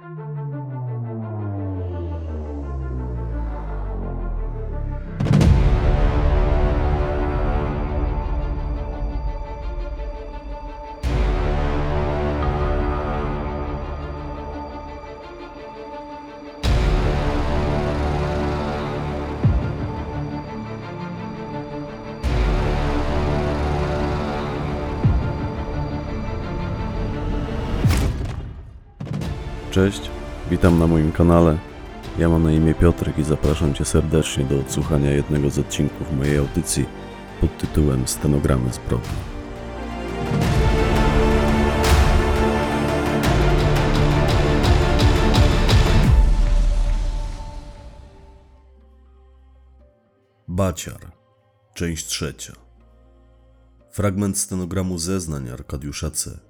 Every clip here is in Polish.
Bye. Cześć, witam na moim kanale. Ja mam na imię Piotrek i zapraszam Cię serdecznie do odsłuchania jednego z odcinków mojej audycji pod tytułem Stenogramy zbrodni. Baciar, część trzecia. Fragment stenogramu zeznań Arkadiusza C.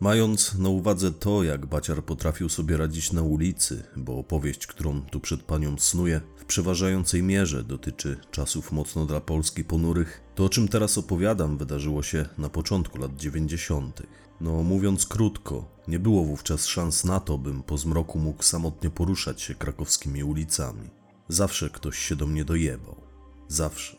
Mając na uwadze to, jak Baciar potrafił sobie radzić na ulicy, bo opowieść, którą tu przed panią snuję, w przeważającej mierze dotyczy czasów mocno dla Polski ponurych, to o czym teraz opowiadam wydarzyło się na początku lat 90. No, mówiąc krótko, nie było wówczas szans na to, bym po zmroku mógł samotnie poruszać się krakowskimi ulicami. Zawsze ktoś się do mnie dojebał. Zawsze.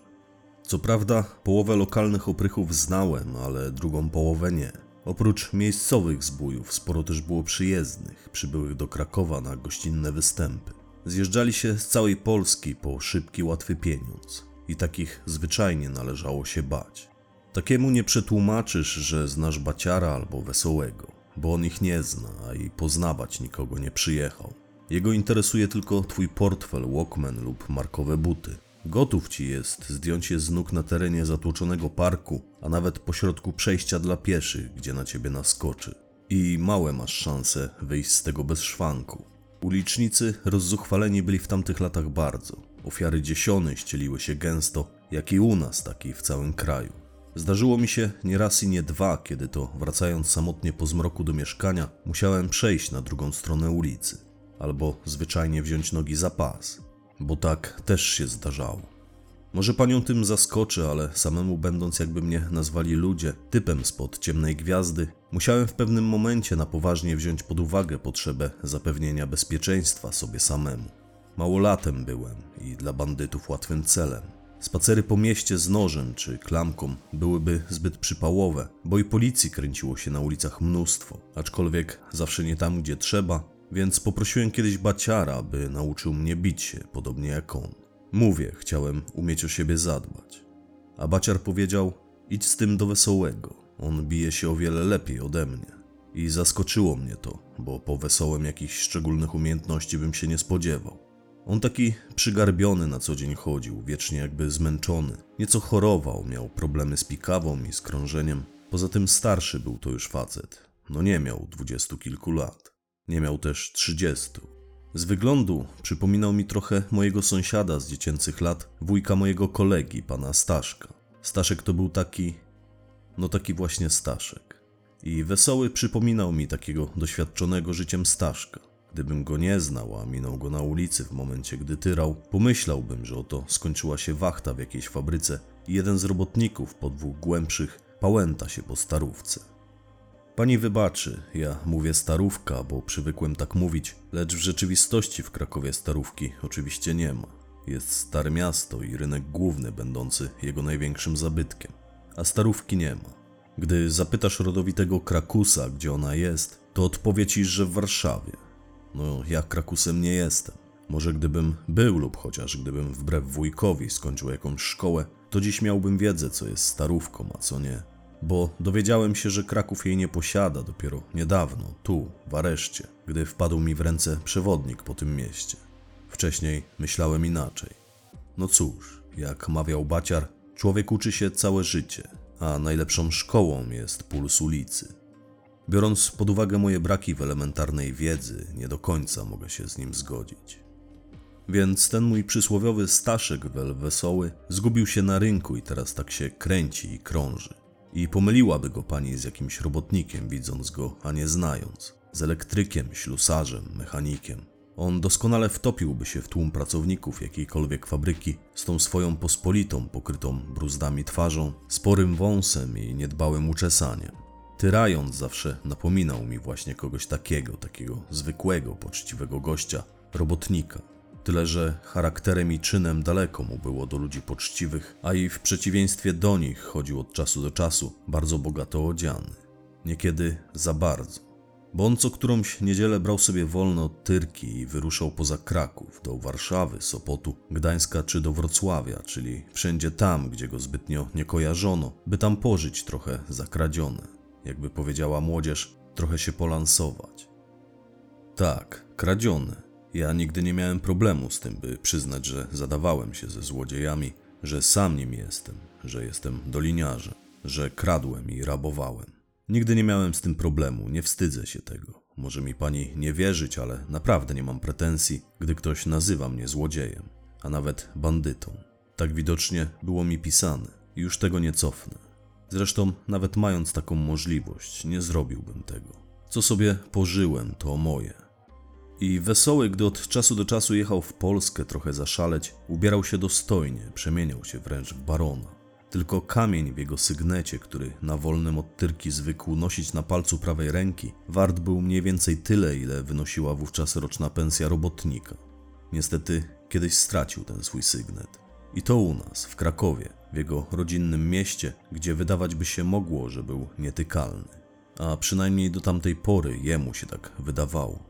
Co prawda, połowę lokalnych oprychów znałem, ale drugą połowę nie. Oprócz miejscowych zbójów, sporo też było przyjezdnych, przybyłych do Krakowa na gościnne występy. Zjeżdżali się z całej Polski po szybki, łatwy pieniądz. I takich zwyczajnie należało się bać. Takiemu nie przetłumaczysz, że znasz baciara albo wesołego, bo on ich nie zna, a i poznawać nikogo nie przyjechał. Jego interesuje tylko twój portfel, Walkman lub markowe buty. Gotów ci jest zdjąć je z nóg na terenie zatłoczonego parku, a nawet pośrodku przejścia dla pieszych, gdzie na ciebie naskoczy. I małe masz szanse wyjść z tego bez szwanku. Ulicznicy rozzuchwaleni byli w tamtych latach bardzo. Ofiary dziesiony ścieliły się gęsto, jak i u nas, tak i w całym kraju. Zdarzyło mi się nie raz i nie dwa, kiedy to wracając samotnie po zmroku do mieszkania, musiałem przejść na drugą stronę ulicy, albo zwyczajnie wziąć nogi za pas, bo tak też się zdarzało. Może panią tym zaskoczy, ale samemu będąc jakby mnie nazwali ludzie, typem spod ciemnej gwiazdy, musiałem w pewnym momencie na poważnie wziąć pod uwagę potrzebę zapewnienia bezpieczeństwa sobie samemu. Małolatem byłem i dla bandytów łatwym celem. Spacery po mieście z nożem czy klamką byłyby zbyt przypałowe, bo i policji kręciło się na ulicach mnóstwo, aczkolwiek zawsze nie tam, gdzie trzeba, więc poprosiłem kiedyś baciara, by nauczył mnie bić się, podobnie jak on. Mówię, chciałem umieć o siebie zadbać. A baciar powiedział: idź z tym do wesołego. On bije się o wiele lepiej ode mnie. I zaskoczyło mnie to, bo po wesołym jakichś szczególnych umiejętności bym się nie spodziewał. On taki przygarbiony na co dzień chodził, wiecznie jakby zmęczony. Nieco chorował, miał problemy z pikawą i z krążeniem. Poza tym starszy był to już facet. No nie miał dwudziestu kilku lat. Nie miał też trzydziestu. Z wyglądu przypominał mi trochę mojego sąsiada z dziecięcych lat, wujka mojego kolegi, pana Staszka. Staszek to był taki, no taki właśnie Staszek. I wesoły przypominał mi takiego doświadczonego życiem Staszka. Gdybym go nie znał, a minął go na ulicy w momencie, gdy tyrał, pomyślałbym, że oto skończyła się wachta w jakiejś fabryce i jeden z robotników po dwóch głębszych pałęta się po starówce. Pani wybaczy, ja mówię starówka, bo przywykłem tak mówić, lecz w rzeczywistości w Krakowie starówki oczywiście nie ma. Jest stare miasto i rynek główny będący jego największym zabytkiem, a starówki nie ma. Gdy zapytasz rodowitego Krakusa, gdzie ona jest, to odpowie ci, że w Warszawie. No, ja Krakusem nie jestem. Może gdybym był lub chociaż gdybym wbrew wujkowi skończył jakąś szkołę, to dziś miałbym wiedzę, co jest starówką, a co nie bo dowiedziałem się, że Kraków jej nie posiada dopiero niedawno, tu, w areszcie, gdy wpadł mi w ręce przewodnik po tym mieście. Wcześniej myślałem inaczej. No cóż, jak mawiał Baciar, człowiek uczy się całe życie, a najlepszą szkołą jest puls ulicy. Biorąc pod uwagę moje braki w elementarnej wiedzy, nie do końca mogę się z nim zgodzić. Więc ten mój przysłowiowy Staszek wel wesoły zgubił się na rynku i teraz tak się kręci i krąży. I pomyliłaby go pani z jakimś robotnikiem, widząc go, a nie znając. Z elektrykiem, ślusarzem, mechanikiem. On doskonale wtopiłby się w tłum pracowników jakiejkolwiek fabryki z tą swoją pospolitą, pokrytą bruzdami twarzą, sporym wąsem i niedbałym uczesaniem. tyrając zawsze napominał mi właśnie kogoś takiego, takiego zwykłego, poczciwego gościa, robotnika. Tyle, że charakterem i czynem daleko mu było do ludzi poczciwych, a i w przeciwieństwie do nich chodził od czasu do czasu bardzo bogato odziany. Niekiedy za bardzo. Bo on co którąś niedzielę brał sobie wolno od Tyrki i wyruszał poza Kraków, do Warszawy, Sopotu, Gdańska czy do Wrocławia, czyli wszędzie tam, gdzie go zbytnio nie kojarzono, by tam pożyć trochę zakradzione. Jakby powiedziała młodzież, trochę się polansować. Tak, kradzione. Ja nigdy nie miałem problemu z tym, by przyznać, że zadawałem się ze złodziejami, że sam nim jestem, że jestem doliniarzem, że kradłem i rabowałem. Nigdy nie miałem z tym problemu, nie wstydzę się tego. Może mi pani nie wierzyć, ale naprawdę nie mam pretensji, gdy ktoś nazywa mnie złodziejem, a nawet bandytą. Tak widocznie było mi pisane już tego nie cofnę. Zresztą, nawet mając taką możliwość, nie zrobiłbym tego. Co sobie pożyłem, to moje. I wesoły, gdy od czasu do czasu jechał w Polskę trochę zaszaleć, ubierał się dostojnie, przemieniał się wręcz w barona. Tylko kamień w jego sygnecie, który na wolnym od tyrki zwykł nosić na palcu prawej ręki, wart był mniej więcej tyle, ile wynosiła wówczas roczna pensja robotnika. Niestety kiedyś stracił ten swój sygnet. I to u nas, w Krakowie, w jego rodzinnym mieście, gdzie wydawać by się mogło, że był nietykalny. A przynajmniej do tamtej pory jemu się tak wydawało.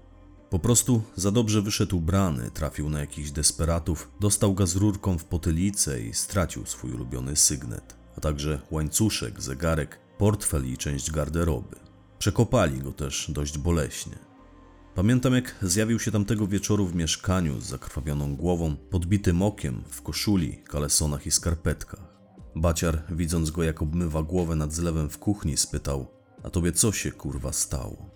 Po prostu za dobrze wyszedł ubrany, trafił na jakichś desperatów, dostał gaz rurką w potylicę i stracił swój ulubiony sygnet, a także łańcuszek, zegarek, portfel i część garderoby. Przekopali go też dość boleśnie. Pamiętam, jak zjawił się tamtego wieczoru w mieszkaniu z zakrwawioną głową, podbitym okiem, w koszuli, kalesonach i skarpetkach. Baciar, widząc go jak obmywa głowę nad zlewem w kuchni, spytał: A tobie co się kurwa stało?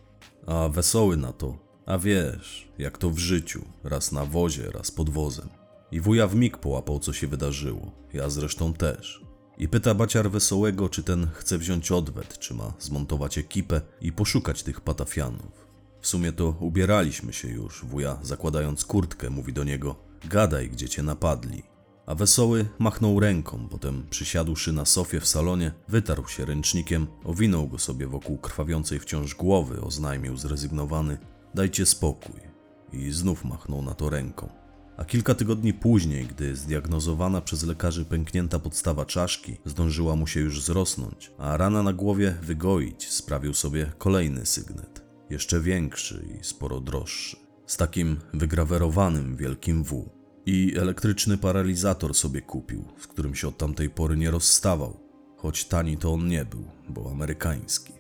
A wesoły na to: A wiesz, jak to w życiu, raz na wozie, raz pod wozem. I wuja w mig połapał, co się wydarzyło, ja zresztą też. I pyta baciar wesołego, czy ten chce wziąć odwet, czy ma zmontować ekipę i poszukać tych patafianów. W sumie to ubieraliśmy się już, wuja zakładając kurtkę mówi do niego gadaj, gdzie cię napadli. A wesoły machnął ręką, potem przysiadłszy na sofie w salonie, wytarł się ręcznikiem, owinął go sobie wokół krwawiącej wciąż głowy, oznajmił zrezygnowany dajcie spokój. I znów machnął na to ręką. A kilka tygodni później, gdy zdiagnozowana przez lekarzy pęknięta podstawa czaszki zdążyła mu się już zrosnąć, a rana na głowie wygoić, sprawił sobie kolejny sygnet. Jeszcze większy i sporo droższy. Z takim wygrawerowanym wielkim W. I elektryczny paralizator sobie kupił, z którym się od tamtej pory nie rozstawał. Choć tani to on nie był, bo amerykański.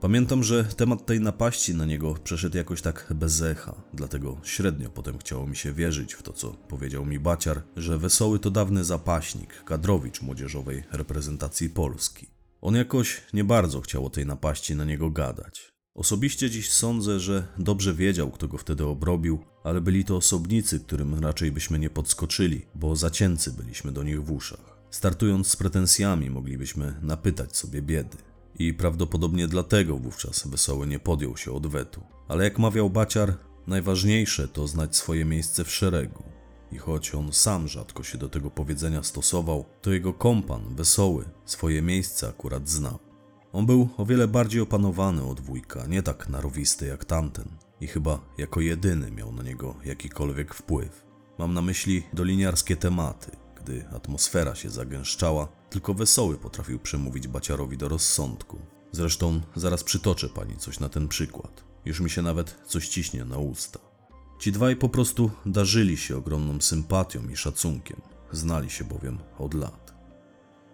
Pamiętam, że temat tej napaści na niego przeszedł jakoś tak bez echa, dlatego średnio potem chciało mi się wierzyć w to, co powiedział mi Baciar, że Wesoły to dawny zapaśnik, kadrowicz młodzieżowej reprezentacji Polski. On jakoś nie bardzo chciał o tej napaści na niego gadać. Osobiście dziś sądzę, że dobrze wiedział, kto go wtedy obrobił, ale byli to osobnicy, którym raczej byśmy nie podskoczyli, bo zacięcy byliśmy do nich w uszach. Startując z pretensjami, moglibyśmy napytać sobie biedy. I prawdopodobnie dlatego wówczas Wesoły nie podjął się odwetu. Ale jak mawiał Baciar, najważniejsze to znać swoje miejsce w szeregu. I choć on sam rzadko się do tego powiedzenia stosował, to jego kompan, Wesoły, swoje miejsce akurat znał. On był o wiele bardziej opanowany od wujka, nie tak narowisty jak tamten. I chyba jako jedyny miał na niego jakikolwiek wpływ. Mam na myśli doliniarskie tematy, gdy atmosfera się zagęszczała, tylko wesoły potrafił przemówić baciarowi do rozsądku. Zresztą zaraz przytoczę pani coś na ten przykład. Już mi się nawet coś ciśnie na usta. Ci dwaj po prostu darzyli się ogromną sympatią i szacunkiem. Znali się bowiem od lat.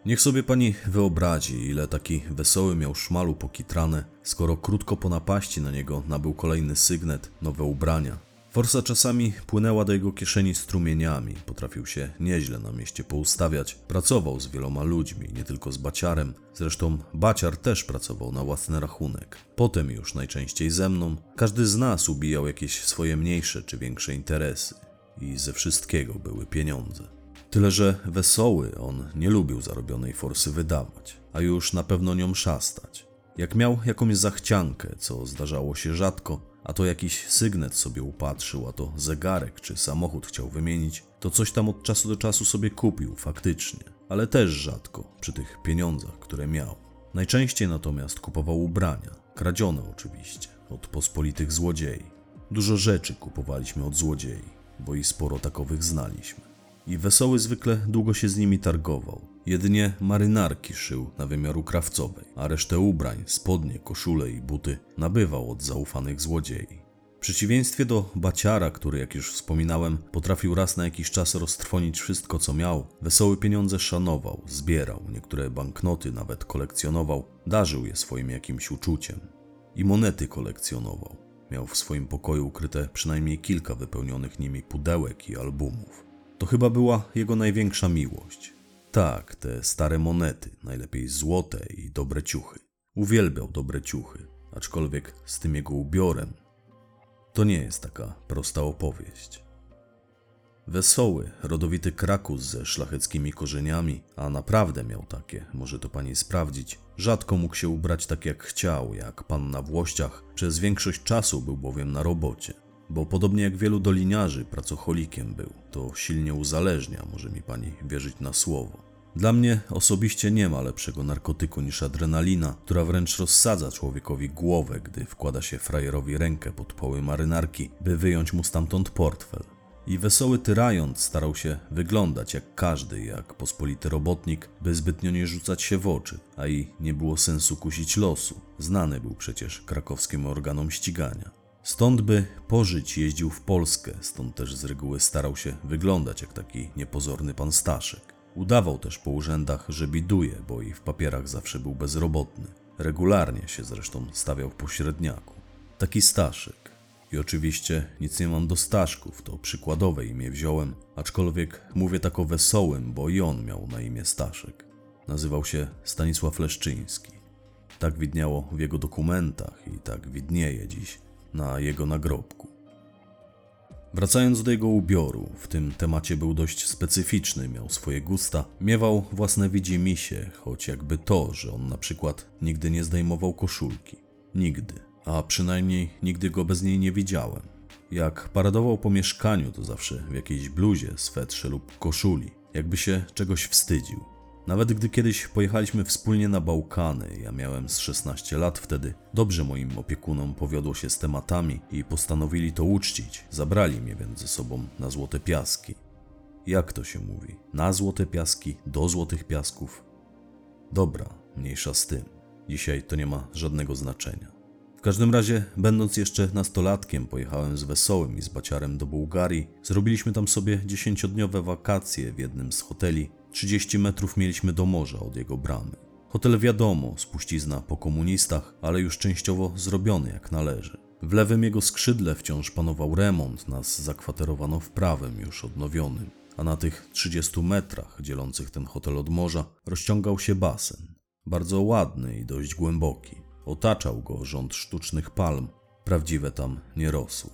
Niech sobie pani wyobrazi, ile taki wesoły miał szmalu pokitrane, skoro krótko po napaści na niego nabył kolejny sygnet, nowe ubrania. Forsa czasami płynęła do jego kieszeni strumieniami, potrafił się nieźle na mieście poustawiać, pracował z wieloma ludźmi, nie tylko z baciarem, zresztą baciar też pracował na własny rachunek. Potem już najczęściej ze mną, każdy z nas ubijał jakieś swoje mniejsze czy większe interesy i ze wszystkiego były pieniądze. Tyle, że wesoły on nie lubił zarobionej forsy wydawać, a już na pewno nią szastać. Jak miał jakąś zachciankę, co zdarzało się rzadko, a to jakiś sygnet sobie upatrzył, a to zegarek czy samochód chciał wymienić, to coś tam od czasu do czasu sobie kupił, faktycznie, ale też rzadko, przy tych pieniądzach, które miał. Najczęściej natomiast kupował ubrania, kradzione oczywiście, od pospolitych złodziei. Dużo rzeczy kupowaliśmy od złodziei, bo i sporo takowych znaliśmy. I Wesoły zwykle długo się z nimi targował. Jedynie marynarki szył na wymiaru krawcowej, a resztę ubrań, spodnie, koszule i buty nabywał od zaufanych złodziei. W przeciwieństwie do Baciara, który, jak już wspominałem, potrafił raz na jakiś czas roztrwonić wszystko, co miał, Wesoły pieniądze szanował, zbierał, niektóre banknoty nawet kolekcjonował, darzył je swoim jakimś uczuciem. I monety kolekcjonował. Miał w swoim pokoju ukryte przynajmniej kilka wypełnionych nimi pudełek i albumów. To chyba była jego największa miłość. Tak, te stare monety, najlepiej złote i dobre ciuchy. Uwielbiał dobre ciuchy, aczkolwiek z tym jego ubiorem to nie jest taka prosta opowieść. Wesoły, rodowity Krakus ze szlacheckimi korzeniami, a naprawdę miał takie, może to pani sprawdzić. Rzadko mógł się ubrać tak jak chciał, jak pan na Włościach. Przez większość czasu był bowiem na robocie. Bo podobnie jak wielu doliniarzy, pracocholikiem był. To silnie uzależnia, może mi pani wierzyć na słowo. Dla mnie osobiście nie ma lepszego narkotyku niż adrenalina, która wręcz rozsadza człowiekowi głowę, gdy wkłada się frajerowi rękę pod poły marynarki, by wyjąć mu stamtąd portfel. I wesoły tyrając starał się wyglądać jak każdy, jak pospolity robotnik, by zbytnio nie rzucać się w oczy, a i nie było sensu kusić losu. Znany był przecież krakowskim organom ścigania. Stąd by pożyć jeździł w Polskę, stąd też z reguły starał się wyglądać jak taki niepozorny pan Staszek. Udawał też po urzędach, że biduje, bo i w papierach zawsze był bezrobotny. Regularnie się zresztą stawiał w pośredniaku. Taki Staszek. I oczywiście nic nie mam do Staszków, to przykładowe imię wziąłem, aczkolwiek mówię tak o wesołym, bo i on miał na imię Staszek. Nazywał się Stanisław Leszczyński. Tak widniało w jego dokumentach i tak widnieje dziś na jego nagrobku. Wracając do jego ubioru, w tym temacie był dość specyficzny, miał swoje gusta, miewał własne widzimisię, choć jakby to, że on na przykład nigdy nie zdejmował koszulki. Nigdy. A przynajmniej nigdy go bez niej nie widziałem. Jak paradował po mieszkaniu, to zawsze w jakiejś bluzie, swetrze lub koszuli, jakby się czegoś wstydził. Nawet gdy kiedyś pojechaliśmy wspólnie na Bałkany, ja miałem z 16 lat wtedy, dobrze moim opiekunom powiodło się z tematami i postanowili to uczcić. Zabrali mnie więc ze sobą na Złote Piaski. Jak to się mówi? Na Złote Piaski, do Złotych Piasków? Dobra, mniejsza z tym. Dzisiaj to nie ma żadnego znaczenia. W każdym razie, będąc jeszcze nastolatkiem, pojechałem z Wesołym i z Baciarem do Bułgarii. Zrobiliśmy tam sobie dziesięciodniowe wakacje w jednym z hoteli 30 metrów mieliśmy do morza od jego bramy. Hotel wiadomo, spuścizna po komunistach, ale już częściowo zrobiony jak należy. W lewym jego skrzydle wciąż panował remont, nas zakwaterowano w prawym, już odnowionym, a na tych 30 metrach dzielących ten hotel od morza rozciągał się basen. Bardzo ładny i dość głęboki. Otaczał go rząd sztucznych palm, prawdziwe tam nie rosły.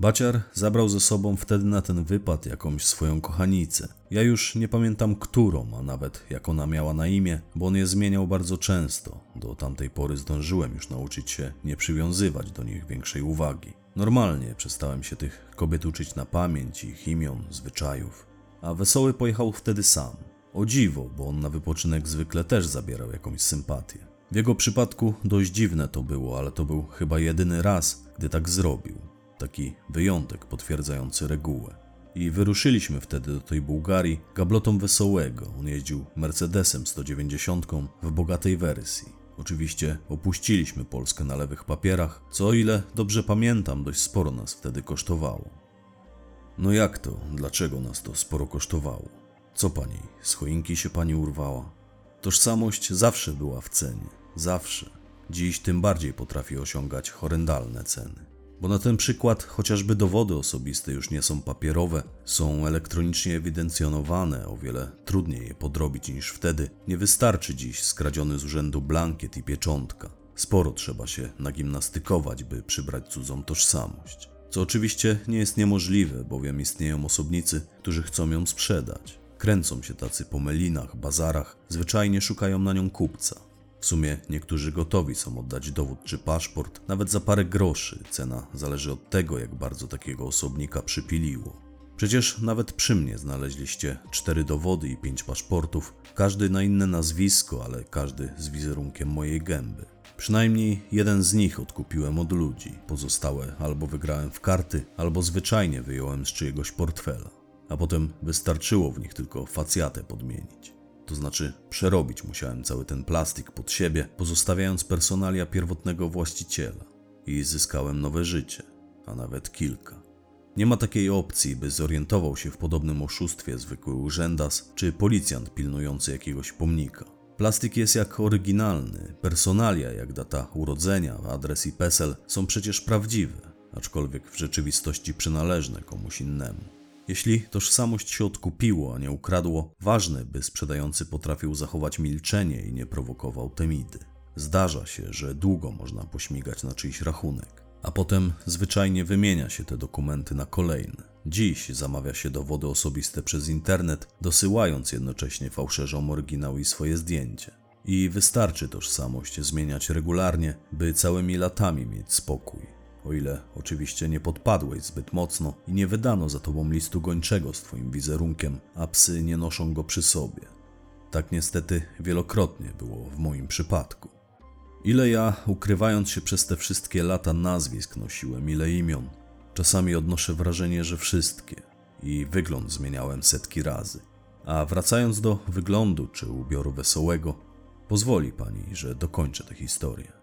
Baciar zabrał ze sobą wtedy na ten wypad jakąś swoją kochanicę. Ja już nie pamiętam którą, a nawet jak ona miała na imię, bo on je zmieniał bardzo często. Do tamtej pory zdążyłem już nauczyć się nie przywiązywać do nich większej uwagi. Normalnie przestałem się tych kobiet uczyć na pamięć, ich imion, zwyczajów. A Wesoły pojechał wtedy sam. O dziwo, bo on na wypoczynek zwykle też zabierał jakąś sympatię. W jego przypadku dość dziwne to było, ale to był chyba jedyny raz, gdy tak zrobił taki wyjątek potwierdzający regułę. I wyruszyliśmy wtedy do tej Bułgarii gablotą wesołego. On jeździł Mercedesem 190 w bogatej wersji. Oczywiście opuściliśmy Polskę na lewych papierach, co o ile dobrze pamiętam, dość sporo nas wtedy kosztowało. No jak to? Dlaczego nas to sporo kosztowało? Co pani, z choinki się pani urwała? Tożsamość zawsze była w cenie. Zawsze. Dziś tym bardziej potrafi osiągać horrendalne ceny. Bo na ten przykład chociażby dowody osobiste już nie są papierowe, są elektronicznie ewidencjonowane, o wiele trudniej je podrobić niż wtedy. Nie wystarczy dziś skradziony z urzędu blankiet i pieczątka. Sporo trzeba się nagimnastykować, by przybrać cudzą tożsamość. Co oczywiście nie jest niemożliwe, bowiem istnieją osobnicy, którzy chcą ją sprzedać. Kręcą się tacy po melinach, bazarach, zwyczajnie szukają na nią kupca. W sumie niektórzy gotowi są oddać dowód czy paszport, nawet za parę groszy. Cena zależy od tego, jak bardzo takiego osobnika przypiliło. Przecież nawet przy mnie znaleźliście cztery dowody i pięć paszportów, każdy na inne nazwisko, ale każdy z wizerunkiem mojej gęby. Przynajmniej jeden z nich odkupiłem od ludzi, pozostałe albo wygrałem w karty, albo zwyczajnie wyjąłem z czyjegoś portfela, a potem wystarczyło w nich tylko facjatę podmienić. To znaczy, przerobić musiałem cały ten plastik pod siebie, pozostawiając personalia pierwotnego właściciela. I zyskałem nowe życie, a nawet kilka. Nie ma takiej opcji, by zorientował się w podobnym oszustwie zwykły urzędas czy policjant pilnujący jakiegoś pomnika. Plastik jest jak oryginalny, personalia jak data urodzenia, adres i PESEL są przecież prawdziwe, aczkolwiek w rzeczywistości przynależne komuś innemu. Jeśli tożsamość się odkupiło, a nie ukradło, ważne, by sprzedający potrafił zachować milczenie i nie prowokował temidy. Zdarza się, że długo można pośmigać na czyjś rachunek, a potem zwyczajnie wymienia się te dokumenty na kolejne. Dziś zamawia się dowody osobiste przez internet, dosyłając jednocześnie fałszerzom oryginał i swoje zdjęcie. I wystarczy tożsamość zmieniać regularnie, by całymi latami mieć spokój. O ile oczywiście nie podpadłeś zbyt mocno i nie wydano za tobą listu gończego z twoim wizerunkiem, a psy nie noszą go przy sobie. Tak niestety wielokrotnie było w moim przypadku. Ile ja, ukrywając się przez te wszystkie lata nazwisk nosiłem, ile imion. Czasami odnoszę wrażenie, że wszystkie. I wygląd zmieniałem setki razy. A wracając do wyglądu czy ubioru wesołego, pozwoli pani, że dokończę tę historię.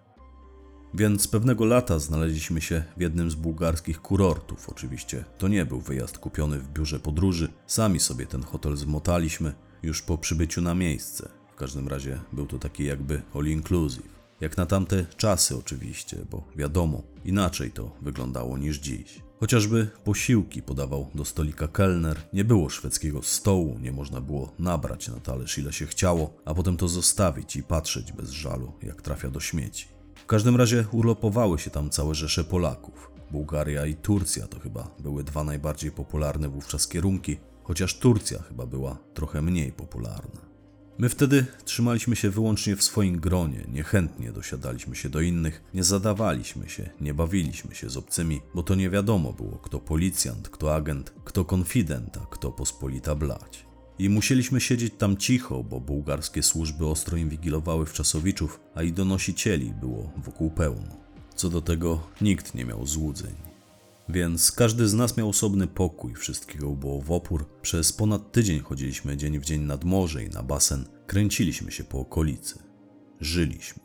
Więc pewnego lata znaleźliśmy się w jednym z bułgarskich kurortów. Oczywiście to nie był wyjazd kupiony w biurze podróży, sami sobie ten hotel zmotaliśmy już po przybyciu na miejsce. W każdym razie był to taki jakby all inclusive. Jak na tamte czasy oczywiście, bo wiadomo, inaczej to wyglądało niż dziś. Chociażby posiłki podawał do stolika kelner, nie było szwedzkiego stołu, nie można było nabrać na talerz ile się chciało, a potem to zostawić i patrzeć bez żalu, jak trafia do śmieci. Każdym razie urlopowały się tam całe rzesze Polaków. Bułgaria i Turcja to chyba były dwa najbardziej popularne wówczas kierunki, chociaż Turcja chyba była trochę mniej popularna. My wtedy trzymaliśmy się wyłącznie w swoim gronie, niechętnie dosiadaliśmy się do innych, nie zadawaliśmy się, nie bawiliśmy się z obcymi, bo to nie wiadomo było, kto policjant, kto agent, kto konfident, a kto pospolita blać. I musieliśmy siedzieć tam cicho, bo bułgarskie służby ostro inwigilowały wczasowiczów, a i donosicieli było wokół pełno. Co do tego nikt nie miał złudzeń. Więc każdy z nas miał osobny pokój, wszystkiego było w opór. Przez ponad tydzień chodziliśmy dzień w dzień nad morze i na basen, kręciliśmy się po okolicy. Żyliśmy.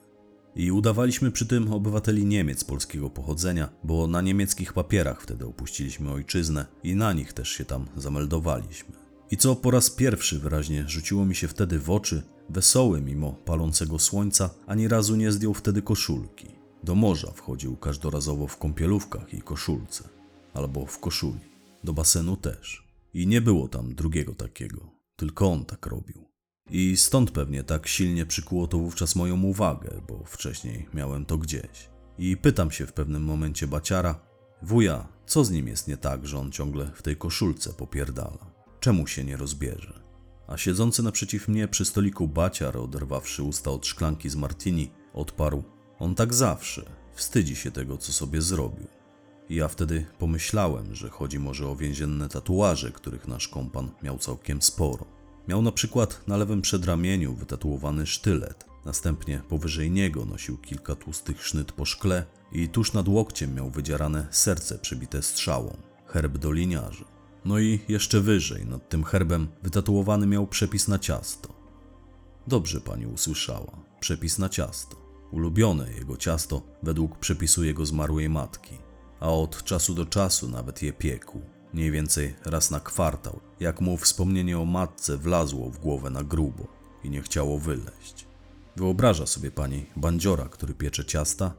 I udawaliśmy przy tym obywateli Niemiec polskiego pochodzenia, bo na niemieckich papierach wtedy opuściliśmy ojczyznę i na nich też się tam zameldowaliśmy. I co po raz pierwszy wyraźnie rzuciło mi się wtedy w oczy, wesoły mimo palącego słońca, ani razu nie zdjął wtedy koszulki. Do morza wchodził każdorazowo w kąpielówkach i koszulce, albo w koszuli. Do basenu też. I nie było tam drugiego takiego, tylko on tak robił. I stąd pewnie tak silnie przykuło to wówczas moją uwagę, bo wcześniej miałem to gdzieś. I pytam się w pewnym momencie baciara, wuja, co z nim jest nie tak, że on ciągle w tej koszulce popierdala? Czemu się nie rozbierze? A siedzący naprzeciw mnie przy stoliku baciar, oderwawszy usta od szklanki z martini, odparł, on tak zawsze, wstydzi się tego, co sobie zrobił. I ja wtedy pomyślałem, że chodzi może o więzienne tatuaże, których nasz kompan miał całkiem sporo. Miał na przykład na lewym przedramieniu wytatuowany sztylet, następnie powyżej niego nosił kilka tłustych sznyt po szkle i tuż nad łokciem miał wydzierane serce przybite strzałą, herb doliniarzy. No i jeszcze wyżej, nad tym herbem, wytatuowany miał przepis na ciasto. Dobrze pani usłyszała, przepis na ciasto. Ulubione jego ciasto według przepisu jego zmarłej matki, a od czasu do czasu nawet je piekł, mniej więcej raz na kwartał, jak mu wspomnienie o matce wlazło w głowę na grubo i nie chciało wyleść. Wyobraża sobie pani bandziora, który piecze ciasta,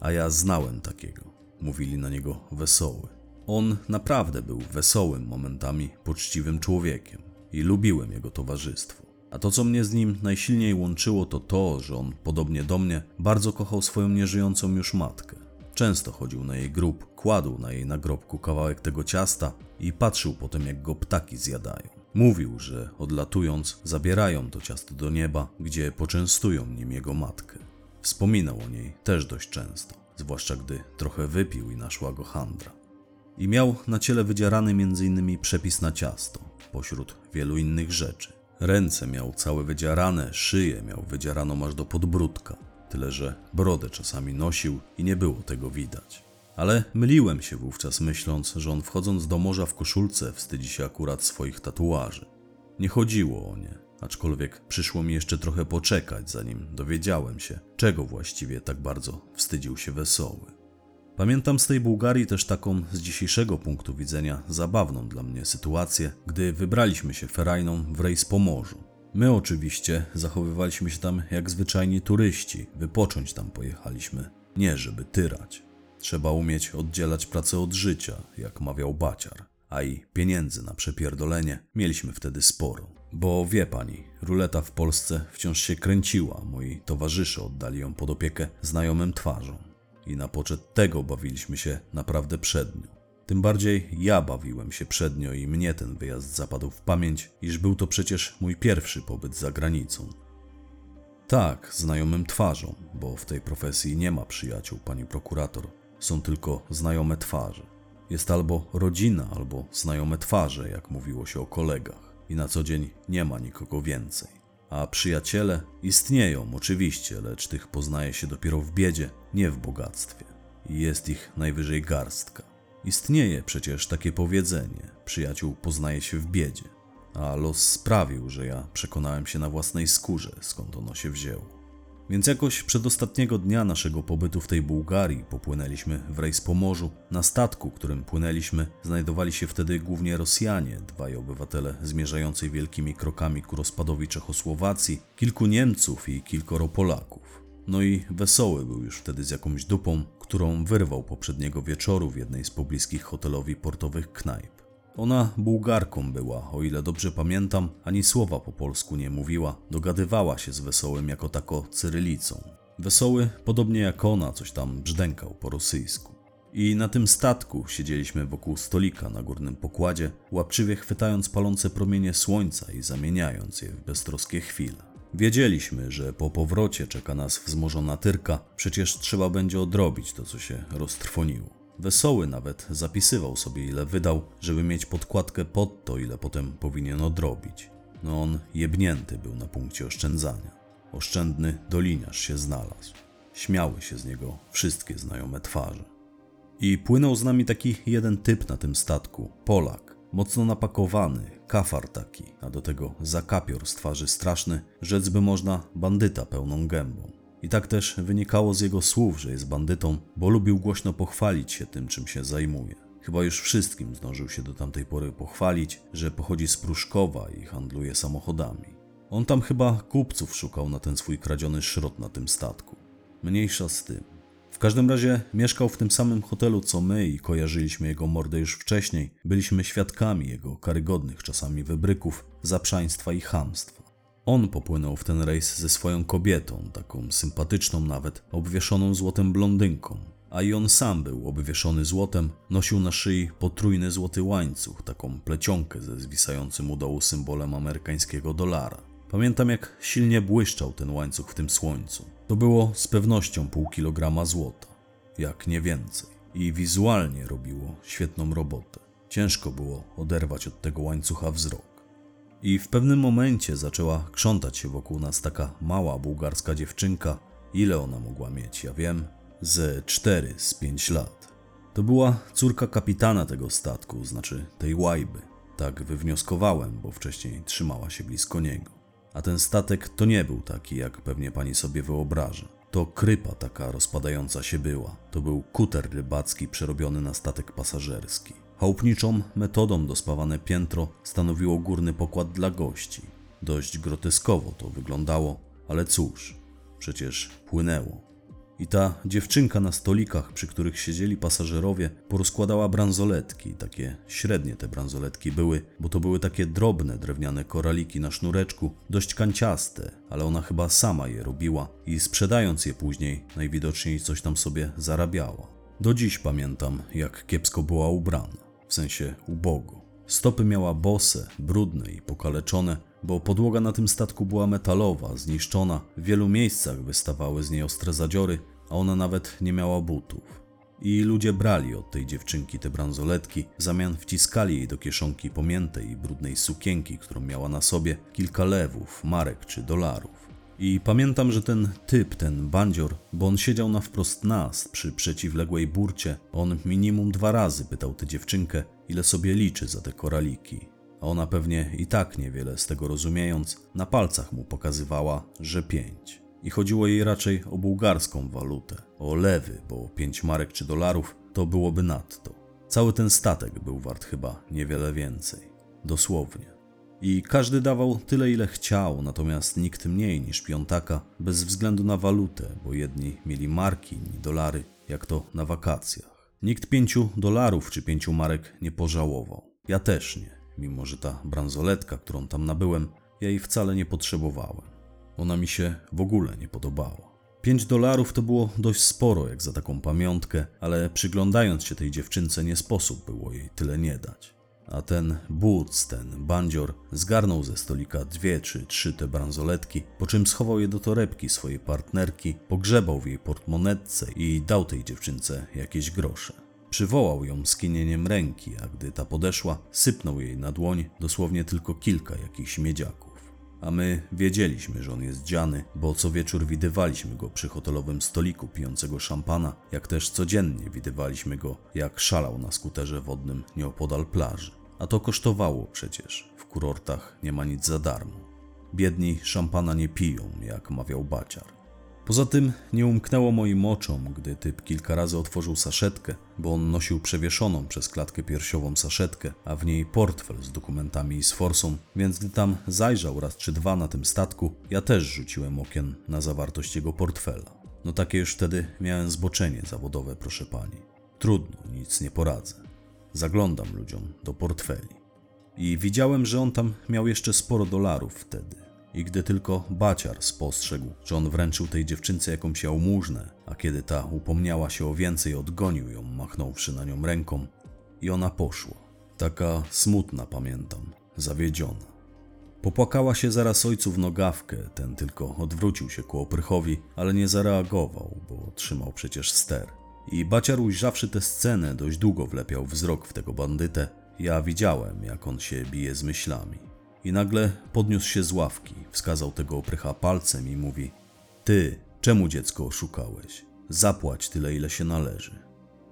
a ja znałem takiego. Mówili na niego wesoły. On naprawdę był wesołym momentami, poczciwym człowiekiem i lubiłem jego towarzystwo. A to, co mnie z nim najsilniej łączyło, to to, że on, podobnie do mnie, bardzo kochał swoją nieżyjącą już matkę. Często chodził na jej grób, kładł na jej nagrobku kawałek tego ciasta i patrzył potem, jak go ptaki zjadają. Mówił, że odlatując, zabierają to ciasto do nieba, gdzie poczęstują nim jego matkę. Wspominał o niej też dość często, zwłaszcza gdy trochę wypił i naszła go handra. I miał na ciele wydzierany m.in. przepis na ciasto, pośród wielu innych rzeczy. Ręce miał całe wydzierane, szyję miał wydzieraną aż do podbródka, tyle że brodę czasami nosił i nie było tego widać. Ale myliłem się wówczas myśląc, że on wchodząc do morza w koszulce wstydzi się akurat swoich tatuaży. Nie chodziło o nie, aczkolwiek przyszło mi jeszcze trochę poczekać, zanim dowiedziałem się, czego właściwie tak bardzo wstydził się wesoły. Pamiętam z tej Bułgarii też taką z dzisiejszego punktu widzenia zabawną dla mnie sytuację, gdy wybraliśmy się ferajną w rejs po morzu. My oczywiście zachowywaliśmy się tam jak zwyczajni turyści, wypocząć tam pojechaliśmy, nie żeby tyrać. Trzeba umieć oddzielać pracę od życia, jak mawiał Baciar, a i pieniędzy na przepierdolenie mieliśmy wtedy sporo. Bo wie pani, ruleta w Polsce wciąż się kręciła, moi towarzysze oddali ją pod opiekę znajomym twarzom i na poczet tego bawiliśmy się naprawdę przednio. Tym bardziej ja bawiłem się przednio i mnie ten wyjazd zapadł w pamięć, iż był to przecież mój pierwszy pobyt za granicą. Tak, znajomym twarzą, bo w tej profesji nie ma przyjaciół, pani prokurator. Są tylko znajome twarze. Jest albo rodzina, albo znajome twarze, jak mówiło się o kolegach. I na co dzień nie ma nikogo więcej. A przyjaciele istnieją oczywiście, lecz tych poznaje się dopiero w biedzie, nie w bogactwie. I jest ich najwyżej garstka. Istnieje przecież takie powiedzenie: przyjaciół poznaje się w biedzie. A los sprawił, że ja przekonałem się na własnej skórze, skąd ono się wzięło. Więc jakoś przedostatniego dnia naszego pobytu w tej Bułgarii popłynęliśmy w rejs po morzu. Na statku, którym płynęliśmy, znajdowali się wtedy głównie Rosjanie, dwaj obywatele zmierzającej wielkimi krokami ku rozpadowi Czechosłowacji, kilku Niemców i kilkoro Polaków. No i wesoły był już wtedy z jakąś dupą, którą wyrwał poprzedniego wieczoru w jednej z pobliskich hotelowi portowych knajp. Ona Bułgarką była, o ile dobrze pamiętam, ani słowa po polsku nie mówiła, dogadywała się z Wesołym jako tako cyrylicą. Wesoły, podobnie jak ona, coś tam brzdękał po rosyjsku. I na tym statku siedzieliśmy wokół stolika na górnym pokładzie, łapczywie chwytając palące promienie słońca i zamieniając je w beztroskie chwile. Wiedzieliśmy, że po powrocie czeka nas wzmożona tyrka, przecież trzeba będzie odrobić to, co się roztrwoniło. Wesoły nawet zapisywał sobie, ile wydał, żeby mieć podkładkę pod to, ile potem powinien odrobić. No on jebnięty był na punkcie oszczędzania. Oszczędny doliniarz się znalazł. Śmiały się z niego wszystkie znajome twarze. I płynął z nami taki jeden typ na tym statku, Polak, mocno napakowany, kafar taki, a do tego zakapior z twarzy straszny, rzec by można bandyta pełną gębą. I tak też wynikało z jego słów, że jest bandytą, bo lubił głośno pochwalić się tym, czym się zajmuje. Chyba już wszystkim zdążył się do tamtej pory pochwalić, że pochodzi z Pruszkowa i handluje samochodami. On tam chyba kupców szukał na ten swój kradziony szrot na tym statku. Mniejsza z tym. W każdym razie mieszkał w tym samym hotelu co my i kojarzyliśmy jego mordę już wcześniej. Byliśmy świadkami jego karygodnych czasami wybryków, zaprzaństwa i chamstwa. On popłynął w ten rejs ze swoją kobietą, taką sympatyczną nawet, obwieszoną złotem blondynką. A i on sam był obwieszony złotem, nosił na szyi potrójny złoty łańcuch, taką plecionkę ze zwisającym u dołu symbolem amerykańskiego dolara. Pamiętam, jak silnie błyszczał ten łańcuch w tym słońcu. To było z pewnością pół kilograma złota, jak nie więcej. I wizualnie robiło świetną robotę. Ciężko było oderwać od tego łańcucha wzrok. I w pewnym momencie zaczęła krzątać się wokół nas taka mała bułgarska dziewczynka. Ile ona mogła mieć, ja wiem? Ze cztery, z pięć lat. To była córka kapitana tego statku, znaczy tej łajby. Tak wywnioskowałem, bo wcześniej trzymała się blisko niego. A ten statek to nie był taki, jak pewnie pani sobie wyobraża. To krypa taka rozpadająca się była. To był kuter rybacki przerobiony na statek pasażerski. Chałupniczą metodą dospawane piętro stanowiło górny pokład dla gości. Dość groteskowo to wyglądało, ale cóż, przecież płynęło. I ta dziewczynka na stolikach, przy których siedzieli pasażerowie, porozkładała bransoletki. Takie średnie te bransoletki były, bo to były takie drobne drewniane koraliki na sznureczku, dość kanciaste, ale ona chyba sama je robiła i sprzedając je później, najwidoczniej coś tam sobie zarabiała. Do dziś pamiętam, jak kiepsko była ubrana w sensie ubogo. Stopy miała bose, brudne i pokaleczone, bo podłoga na tym statku była metalowa, zniszczona, w wielu miejscach wystawały z niej ostre zadziory, a ona nawet nie miała butów. I ludzie brali od tej dziewczynki te bransoletki, w zamian wciskali jej do kieszonki pomiętej i brudnej sukienki, którą miała na sobie, kilka lewów, marek czy dolarów. I pamiętam, że ten typ, ten bandzior, bo on siedział na wprost nas przy przeciwległej burcie, on minimum dwa razy pytał tę dziewczynkę, ile sobie liczy za te koraliki. A ona pewnie i tak niewiele z tego rozumiejąc, na palcach mu pokazywała, że pięć. I chodziło jej raczej o bułgarską walutę, o lewy, bo pięć marek czy dolarów to byłoby nadto. Cały ten statek był wart chyba niewiele więcej. Dosłownie. I każdy dawał tyle, ile chciał, natomiast nikt mniej niż piątaka, bez względu na walutę, bo jedni mieli marki, inni dolary, jak to na wakacjach. Nikt pięciu dolarów czy pięciu marek nie pożałował. Ja też nie, mimo że ta bransoletka, którą tam nabyłem, ja jej wcale nie potrzebowałem. Ona mi się w ogóle nie podobała. Pięć dolarów to było dość sporo jak za taką pamiątkę, ale przyglądając się tej dziewczynce nie sposób było jej tyle nie dać. A ten Boots, ten bandzior, zgarnął ze stolika dwie czy trzy te bransoletki, po czym schował je do torebki swojej partnerki, pogrzebał w jej portmonetce i dał tej dziewczynce jakieś grosze. Przywołał ją skinieniem ręki, a gdy ta podeszła, sypnął jej na dłoń dosłownie tylko kilka jakichś miedziaków. A my wiedzieliśmy, że on jest dziany, bo co wieczór widywaliśmy go przy hotelowym stoliku pijącego szampana, jak też codziennie widywaliśmy go, jak szalał na skuterze wodnym nieopodal plaży. A to kosztowało przecież. W kurortach nie ma nic za darmo. Biedni szampana nie piją, jak mawiał baciar. Poza tym nie umknęło moim oczom, gdy typ kilka razy otworzył saszetkę, bo on nosił przewieszoną przez klatkę piersiową saszetkę, a w niej portfel z dokumentami i z forsą, więc gdy tam zajrzał raz czy dwa na tym statku, ja też rzuciłem okiem na zawartość jego portfela. No takie już wtedy miałem zboczenie zawodowe, proszę pani. Trudno, nic nie poradzę. Zaglądam ludziom do portfeli. I widziałem, że on tam miał jeszcze sporo dolarów wtedy. I gdy tylko baciar spostrzegł, że on wręczył tej dziewczynce jakąś jałmużnę, a kiedy ta upomniała się o więcej, odgonił ją, machnąwszy na nią ręką, i ona poszła. Taka smutna, pamiętam, zawiedziona. Popłakała się zaraz ojcu w nogawkę, ten tylko odwrócił się ku oprychowi, ale nie zareagował, bo trzymał przecież ster. I baciar ujrzawszy tę scenę, dość długo wlepiał wzrok w tego bandytę. Ja widziałem, jak on się bije z myślami. I nagle podniósł się z ławki, wskazał tego oprycha palcem i mówi: Ty, czemu dziecko oszukałeś? Zapłać tyle, ile się należy.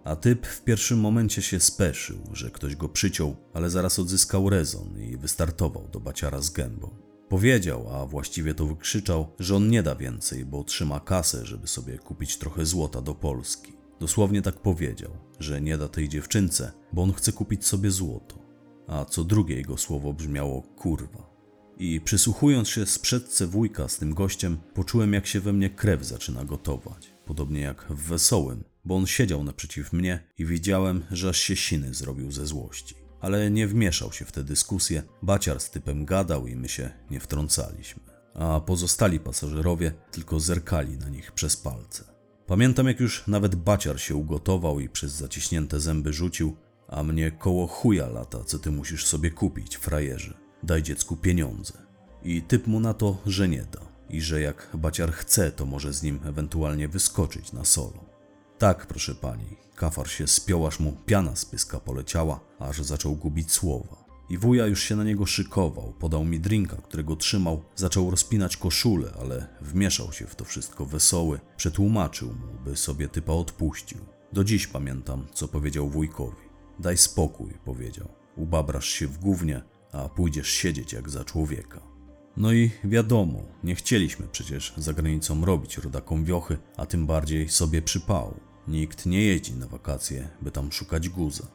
A typ w pierwszym momencie się speszył, że ktoś go przyciął, ale zaraz odzyskał rezon i wystartował do baciara z gębą. Powiedział, a właściwie to wykrzyczał, że on nie da więcej, bo trzyma kasę, żeby sobie kupić trochę złota do Polski. Dosłownie tak powiedział, że nie da tej dziewczynce, bo on chce kupić sobie złoto. A co drugie jego słowo brzmiało kurwa. I przysłuchując się sprzedce wujka z tym gościem, poczułem jak się we mnie krew zaczyna gotować. Podobnie jak w wesołym, bo on siedział naprzeciw mnie i widziałem, że aż się siny zrobił ze złości. Ale nie wmieszał się w tę dyskusję, baciar z typem gadał i my się nie wtrącaliśmy. A pozostali pasażerowie tylko zerkali na nich przez palce. Pamiętam, jak już nawet baciar się ugotował i przez zaciśnięte zęby rzucił, a mnie koło chuja lata, co ty musisz sobie kupić, frajerze. Daj dziecku pieniądze. I typ mu na to, że nie da. I że jak baciar chce, to może z nim ewentualnie wyskoczyć na solo. Tak, proszę pani, kafar się spiął, aż mu piana z pyska poleciała, aż zaczął gubić słowa. I wuja już się na niego szykował, podał mi drinka, którego trzymał, zaczął rozpinać koszulę, ale wmieszał się w to wszystko wesoły, przetłumaczył mu, by sobie typa odpuścił. Do dziś pamiętam, co powiedział wujkowi. Daj spokój, powiedział. Ubabrasz się w gównie, a pójdziesz siedzieć jak za człowieka. No i wiadomo, nie chcieliśmy przecież za granicą robić rodakom wiochy, a tym bardziej sobie przypału. Nikt nie jeździ na wakacje, by tam szukać guza.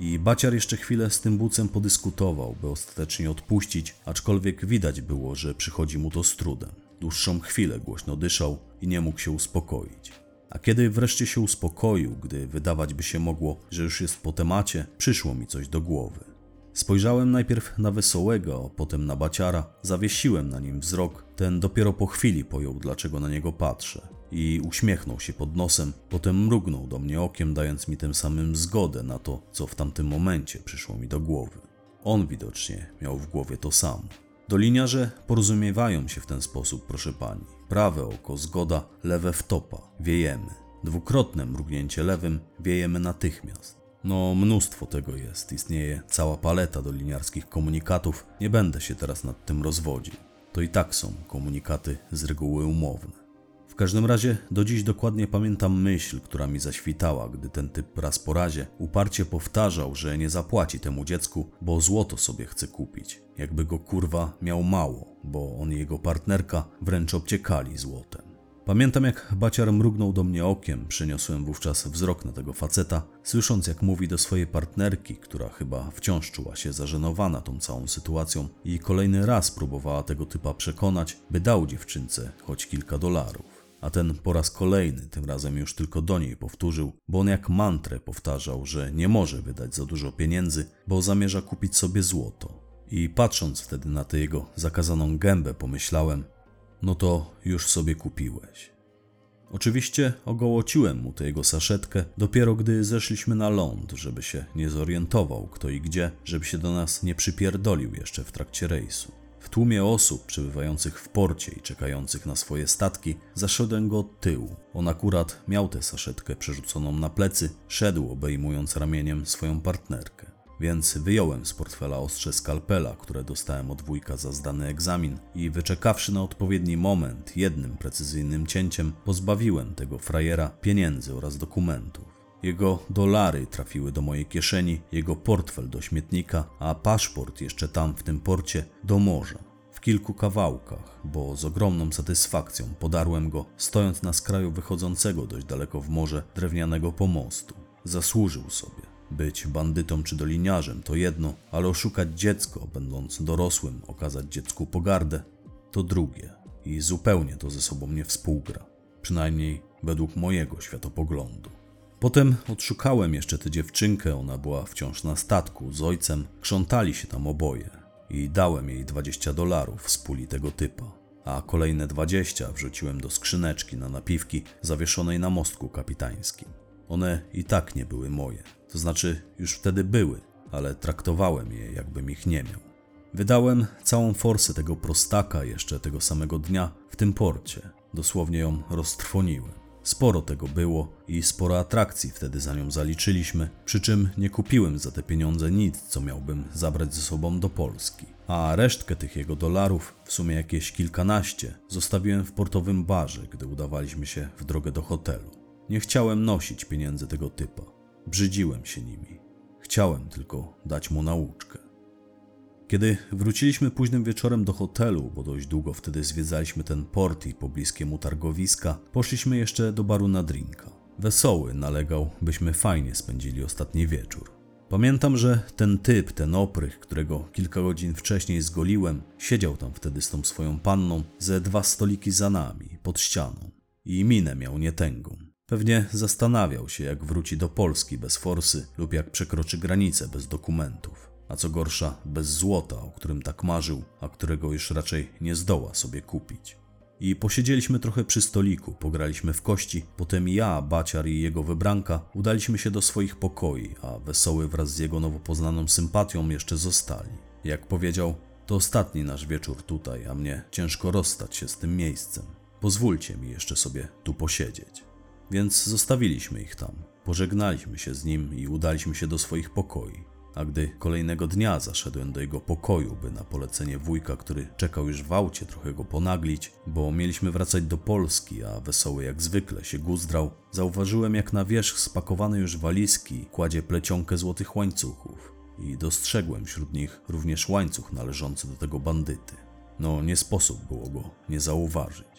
I baciar jeszcze chwilę z tym bucem podyskutował, by ostatecznie odpuścić, aczkolwiek widać było, że przychodzi mu to z trudem. Dłuższą chwilę głośno dyszał i nie mógł się uspokoić. A kiedy wreszcie się uspokoił, gdy wydawać by się mogło, że już jest po temacie, przyszło mi coś do głowy. Spojrzałem najpierw na wesołego, potem na baciara, zawiesiłem na nim wzrok, ten dopiero po chwili pojął, dlaczego na niego patrzę. I uśmiechnął się pod nosem, potem mrugnął do mnie okiem, dając mi tym samym zgodę na to, co w tamtym momencie przyszło mi do głowy. On widocznie miał w głowie to samo. Doliniarze porozumiewają się w ten sposób, proszę pani. Prawe oko zgoda, lewe wtopa. Wiejemy. Dwukrotne mrugnięcie lewym wiejemy natychmiast. No, mnóstwo tego jest, istnieje cała paleta doliniarskich komunikatów, nie będę się teraz nad tym rozwodził. To i tak są komunikaty z reguły umowne. W każdym razie do dziś dokładnie pamiętam myśl, która mi zaświtała, gdy ten typ raz po razie uparcie powtarzał, że nie zapłaci temu dziecku, bo złoto sobie chce kupić. Jakby go kurwa miał mało, bo on i jego partnerka wręcz obciekali złotem. Pamiętam jak baciar mrugnął do mnie okiem, przeniosłem wówczas wzrok na tego faceta, słysząc jak mówi do swojej partnerki, która chyba wciąż czuła się zażenowana tą całą sytuacją i kolejny raz próbowała tego typa przekonać, by dał dziewczynce choć kilka dolarów. A ten po raz kolejny, tym razem już tylko do niej powtórzył, bo on jak mantrę powtarzał, że nie może wydać za dużo pieniędzy, bo zamierza kupić sobie złoto. I patrząc wtedy na tę jego zakazaną gębę, pomyślałem, no to już sobie kupiłeś. Oczywiście ogołociłem mu tę jego saszetkę dopiero gdy zeszliśmy na ląd, żeby się nie zorientował kto i gdzie, żeby się do nas nie przypierdolił jeszcze w trakcie rejsu. W tłumie osób przebywających w porcie i czekających na swoje statki zaszedłem go od tyłu. On akurat miał tę saszetkę przerzuconą na plecy, szedł obejmując ramieniem swoją partnerkę. Więc wyjąłem z portfela ostrze skalpela, które dostałem od wujka za zdany egzamin i wyczekawszy na odpowiedni moment jednym precyzyjnym cięciem, pozbawiłem tego frajera pieniędzy oraz dokumentów. Jego dolary trafiły do mojej kieszeni, jego portfel do śmietnika, a paszport jeszcze tam w tym porcie do morza. W kilku kawałkach, bo z ogromną satysfakcją podarłem go, stojąc na skraju wychodzącego dość daleko w morze drewnianego pomostu. Zasłużył sobie. Być bandytą czy doliniarzem to jedno, ale oszukać dziecko, będąc dorosłym, okazać dziecku pogardę, to drugie. I zupełnie to ze sobą nie współgra. Przynajmniej według mojego światopoglądu. Potem odszukałem jeszcze tę dziewczynkę, ona była wciąż na statku z ojcem, krzątali się tam oboje i dałem jej 20 dolarów z puli tego typa, a kolejne 20 wrzuciłem do skrzyneczki na napiwki zawieszonej na mostku kapitańskim. One i tak nie były moje, to znaczy już wtedy były, ale traktowałem je jakbym ich nie miał. Wydałem całą forsę tego prostaka jeszcze tego samego dnia w tym porcie. Dosłownie ją roztrwoniłem. Sporo tego było i sporo atrakcji wtedy za nią zaliczyliśmy, przy czym nie kupiłem za te pieniądze nic, co miałbym zabrać ze sobą do Polski. A resztkę tych jego dolarów, w sumie jakieś kilkanaście, zostawiłem w portowym barze, gdy udawaliśmy się w drogę do hotelu. Nie chciałem nosić pieniędzy tego typa. Brzydziłem się nimi. Chciałem tylko dać mu nauczkę. Kiedy wróciliśmy późnym wieczorem do hotelu, bo dość długo wtedy zwiedzaliśmy ten port i pobliskie mu targowiska, poszliśmy jeszcze do baru na drinka. Wesoły nalegał, byśmy fajnie spędzili ostatni wieczór. Pamiętam, że ten typ, ten oprych, którego kilka godzin wcześniej zgoliłem, siedział tam wtedy z tą swoją panną ze dwa stoliki za nami, pod ścianą. I minę miał nietęgą. Pewnie zastanawiał się, jak wróci do Polski bez forsy lub jak przekroczy granicę bez dokumentów. A co gorsza, bez złota, o którym tak marzył, a którego już raczej nie zdoła sobie kupić. I posiedzieliśmy trochę przy stoliku, pograliśmy w kości, potem ja, Baciar i jego wybranka udaliśmy się do swoich pokoi, a Wesoły wraz z jego nowo poznaną sympatią jeszcze zostali. Jak powiedział, to ostatni nasz wieczór tutaj, a mnie ciężko rozstać się z tym miejscem. Pozwólcie mi jeszcze sobie tu posiedzieć. Więc zostawiliśmy ich tam. Pożegnaliśmy się z nim i udaliśmy się do swoich pokoi. A gdy kolejnego dnia zaszedłem do jego pokoju, by na polecenie wujka, który czekał już w aucie, trochę go ponaglić, bo mieliśmy wracać do Polski, a wesoły jak zwykle się guzdrał, zauważyłem jak na wierzch spakowane już walizki kładzie plecionkę złotych łańcuchów. I dostrzegłem wśród nich również łańcuch należący do tego bandyty. No, nie sposób było go nie zauważyć.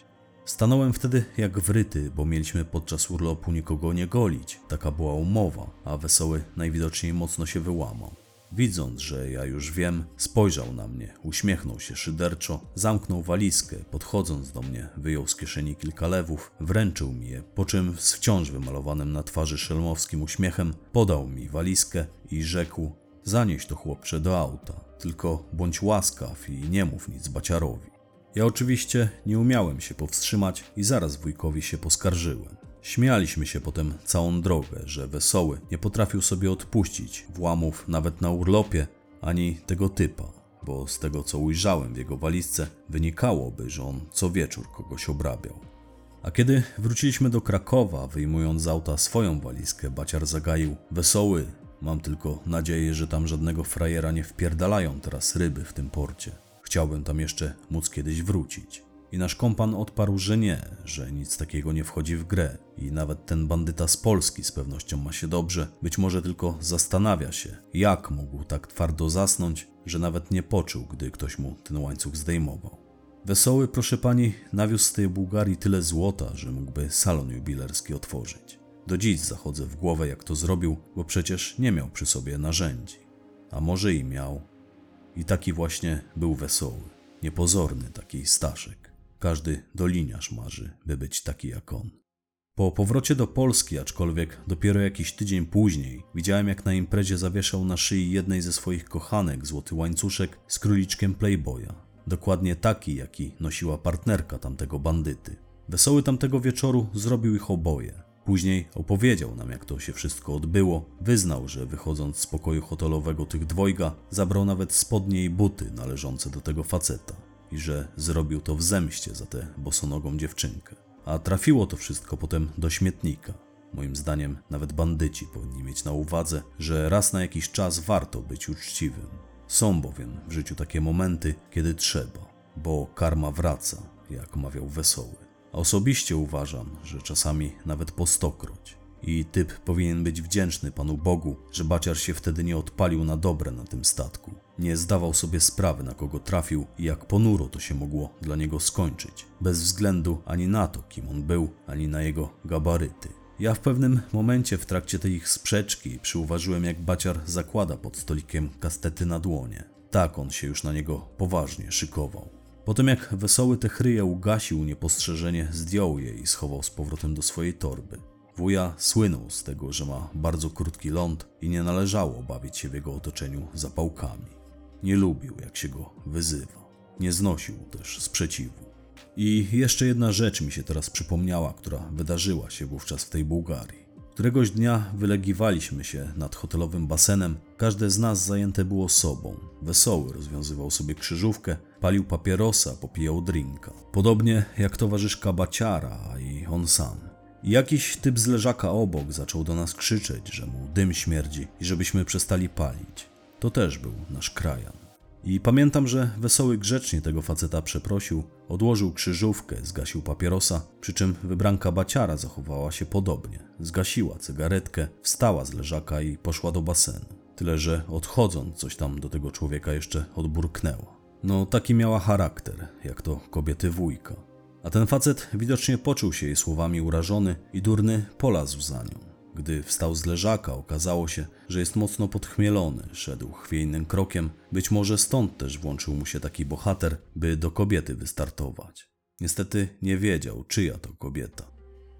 Stanąłem wtedy jak wryty, bo mieliśmy podczas urlopu nikogo nie golić. Taka była umowa, a wesoły najwidoczniej mocno się wyłamał. Widząc, że ja już wiem, spojrzał na mnie, uśmiechnął się szyderczo, zamknął walizkę, podchodząc do mnie, wyjął z kieszeni kilka lewów, wręczył mi je, po czym z wciąż wymalowanym na twarzy szelmowskim uśmiechem podał mi walizkę i rzekł: Zanieś to chłopcze do auta, tylko bądź łaskaw i nie mów nic baciarowi. Ja oczywiście nie umiałem się powstrzymać i zaraz wujkowi się poskarżyłem. Śmialiśmy się potem całą drogę, że wesoły nie potrafił sobie odpuścić włamów nawet na urlopie, ani tego typa, bo z tego co ujrzałem w jego walizce wynikałoby, że on co wieczór kogoś obrabiał. A kiedy wróciliśmy do Krakowa, wyjmując z auta swoją walizkę, Baciar zagaił Wesoły, mam tylko nadzieję, że tam żadnego frajera nie wpierdalają teraz ryby w tym porcie. Chciałbym tam jeszcze móc kiedyś wrócić. I nasz kompan odparł, że nie, że nic takiego nie wchodzi w grę. I nawet ten bandyta z Polski z pewnością ma się dobrze, być może tylko zastanawia się, jak mógł tak twardo zasnąć, że nawet nie poczuł, gdy ktoś mu ten łańcuch zdejmował. Wesoły, proszę pani, nawiózł z tej Bułgarii tyle złota, że mógłby salon jubilerski otworzyć. Do dziś zachodzę w głowę, jak to zrobił, bo przecież nie miał przy sobie narzędzi. A może i miał. I taki właśnie był wesoły, niepozorny taki Staszek. Każdy doliniarz marzy, by być taki jak on. Po powrocie do Polski, aczkolwiek dopiero jakiś tydzień później, widziałem jak na imprezie zawieszał na szyi jednej ze swoich kochanek złoty łańcuszek z króliczkiem Playboya. Dokładnie taki, jaki nosiła partnerka tamtego bandyty. Wesoły tamtego wieczoru zrobił ich oboje. Później opowiedział nam, jak to się wszystko odbyło. Wyznał, że wychodząc z pokoju hotelowego tych dwojga, zabrał nawet spodnie i buty należące do tego faceta i że zrobił to w zemście za tę bosonogą dziewczynkę. A trafiło to wszystko potem do śmietnika. Moim zdaniem nawet bandyci powinni mieć na uwadze, że raz na jakiś czas warto być uczciwym. Są bowiem w życiu takie momenty, kiedy trzeba, bo karma wraca, jak mawiał Wesoły. Osobiście uważam, że czasami nawet po stokroć. I typ powinien być wdzięczny Panu Bogu, że baciar się wtedy nie odpalił na dobre na tym statku. Nie zdawał sobie sprawy, na kogo trafił i jak ponuro to się mogło dla niego skończyć, bez względu ani na to, kim on był, ani na jego gabaryty. Ja w pewnym momencie w trakcie tej ich sprzeczki przyuważyłem, jak baciar zakłada pod stolikiem kastety na dłonie. Tak on się już na niego poważnie szykował. Potem jak wesoły te chryje ugasił niepostrzeżenie, zdjął je i schował z powrotem do swojej torby. Wuja słynął z tego, że ma bardzo krótki ląd i nie należało bawić się w jego otoczeniu zapałkami. Nie lubił, jak się go wyzywa. Nie znosił też sprzeciwu. I jeszcze jedna rzecz mi się teraz przypomniała, która wydarzyła się wówczas w tej Bułgarii. Któregoś dnia wylegiwaliśmy się nad hotelowym basenem. Każde z nas zajęte było sobą. Wesoły rozwiązywał sobie krzyżówkę, palił papierosa, popijał drinka. Podobnie jak towarzyszka Baciara, a i on sam. I jakiś typ z leżaka obok zaczął do nas krzyczeć, że mu dym śmierdzi i żebyśmy przestali palić. To też był nasz krajan. I pamiętam, że wesoły grzecznie tego faceta przeprosił, odłożył krzyżówkę, zgasił papierosa, przy czym wybranka baciara zachowała się podobnie. Zgasiła cygaretkę, wstała z leżaka i poszła do basenu. Tyle, że odchodząc coś tam do tego człowieka jeszcze odburknęła. No taki miała charakter, jak to kobiety wujka. A ten facet widocznie poczuł się jej słowami urażony i durny polazł za nią. Gdy wstał z leżaka, okazało się, że jest mocno podchmielony, szedł chwiejnym krokiem, być może stąd też włączył mu się taki bohater, by do kobiety wystartować. Niestety nie wiedział, czyja to kobieta.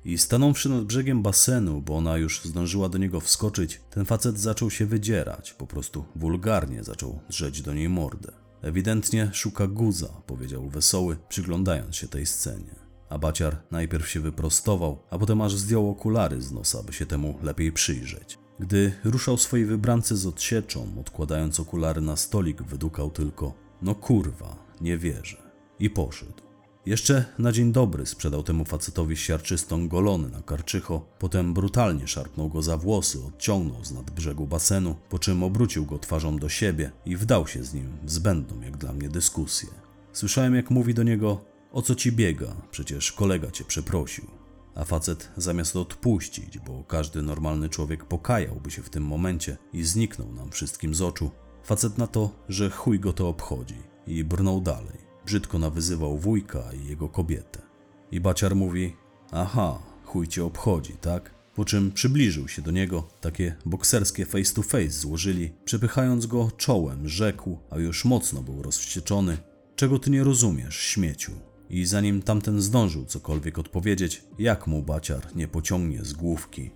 I stanąwszy nad brzegiem basenu, bo ona już zdążyła do niego wskoczyć, ten facet zaczął się wydzierać, po prostu wulgarnie zaczął drzeć do niej mordę. Ewidentnie szuka guza, powiedział wesoły, przyglądając się tej scenie. A baciar najpierw się wyprostował, a potem aż zdjął okulary z nosa, by się temu lepiej przyjrzeć. Gdy ruszał swojej wybrance z odsieczą, odkładając okulary na stolik, wydukał tylko: No kurwa, nie wierzę. I poszedł. Jeszcze na dzień dobry sprzedał temu facetowi siarczystą golony na karczycho, potem brutalnie szarpnął go za włosy, odciągnął z nad brzegu basenu, po czym obrócił go twarzą do siebie i wdał się z nim w zbędną jak dla mnie dyskusję. Słyszałem jak mówi do niego, o co ci biega, przecież kolega cię przeprosił. A facet zamiast odpuścić, bo każdy normalny człowiek pokajałby się w tym momencie i zniknął nam wszystkim z oczu, facet na to, że chuj go to obchodzi i brnął dalej. Brzydko nawyzywał wujka i jego kobietę. I baciar mówi: Aha, chuj cię obchodzi, tak? Po czym przybliżył się do niego, takie bokserskie face to face złożyli, przepychając go czołem, rzekł, a już mocno był rozwścieczony: Czego ty nie rozumiesz, śmieciu? I zanim tamten zdążył cokolwiek odpowiedzieć, jak mu baciar nie pociągnie z główki.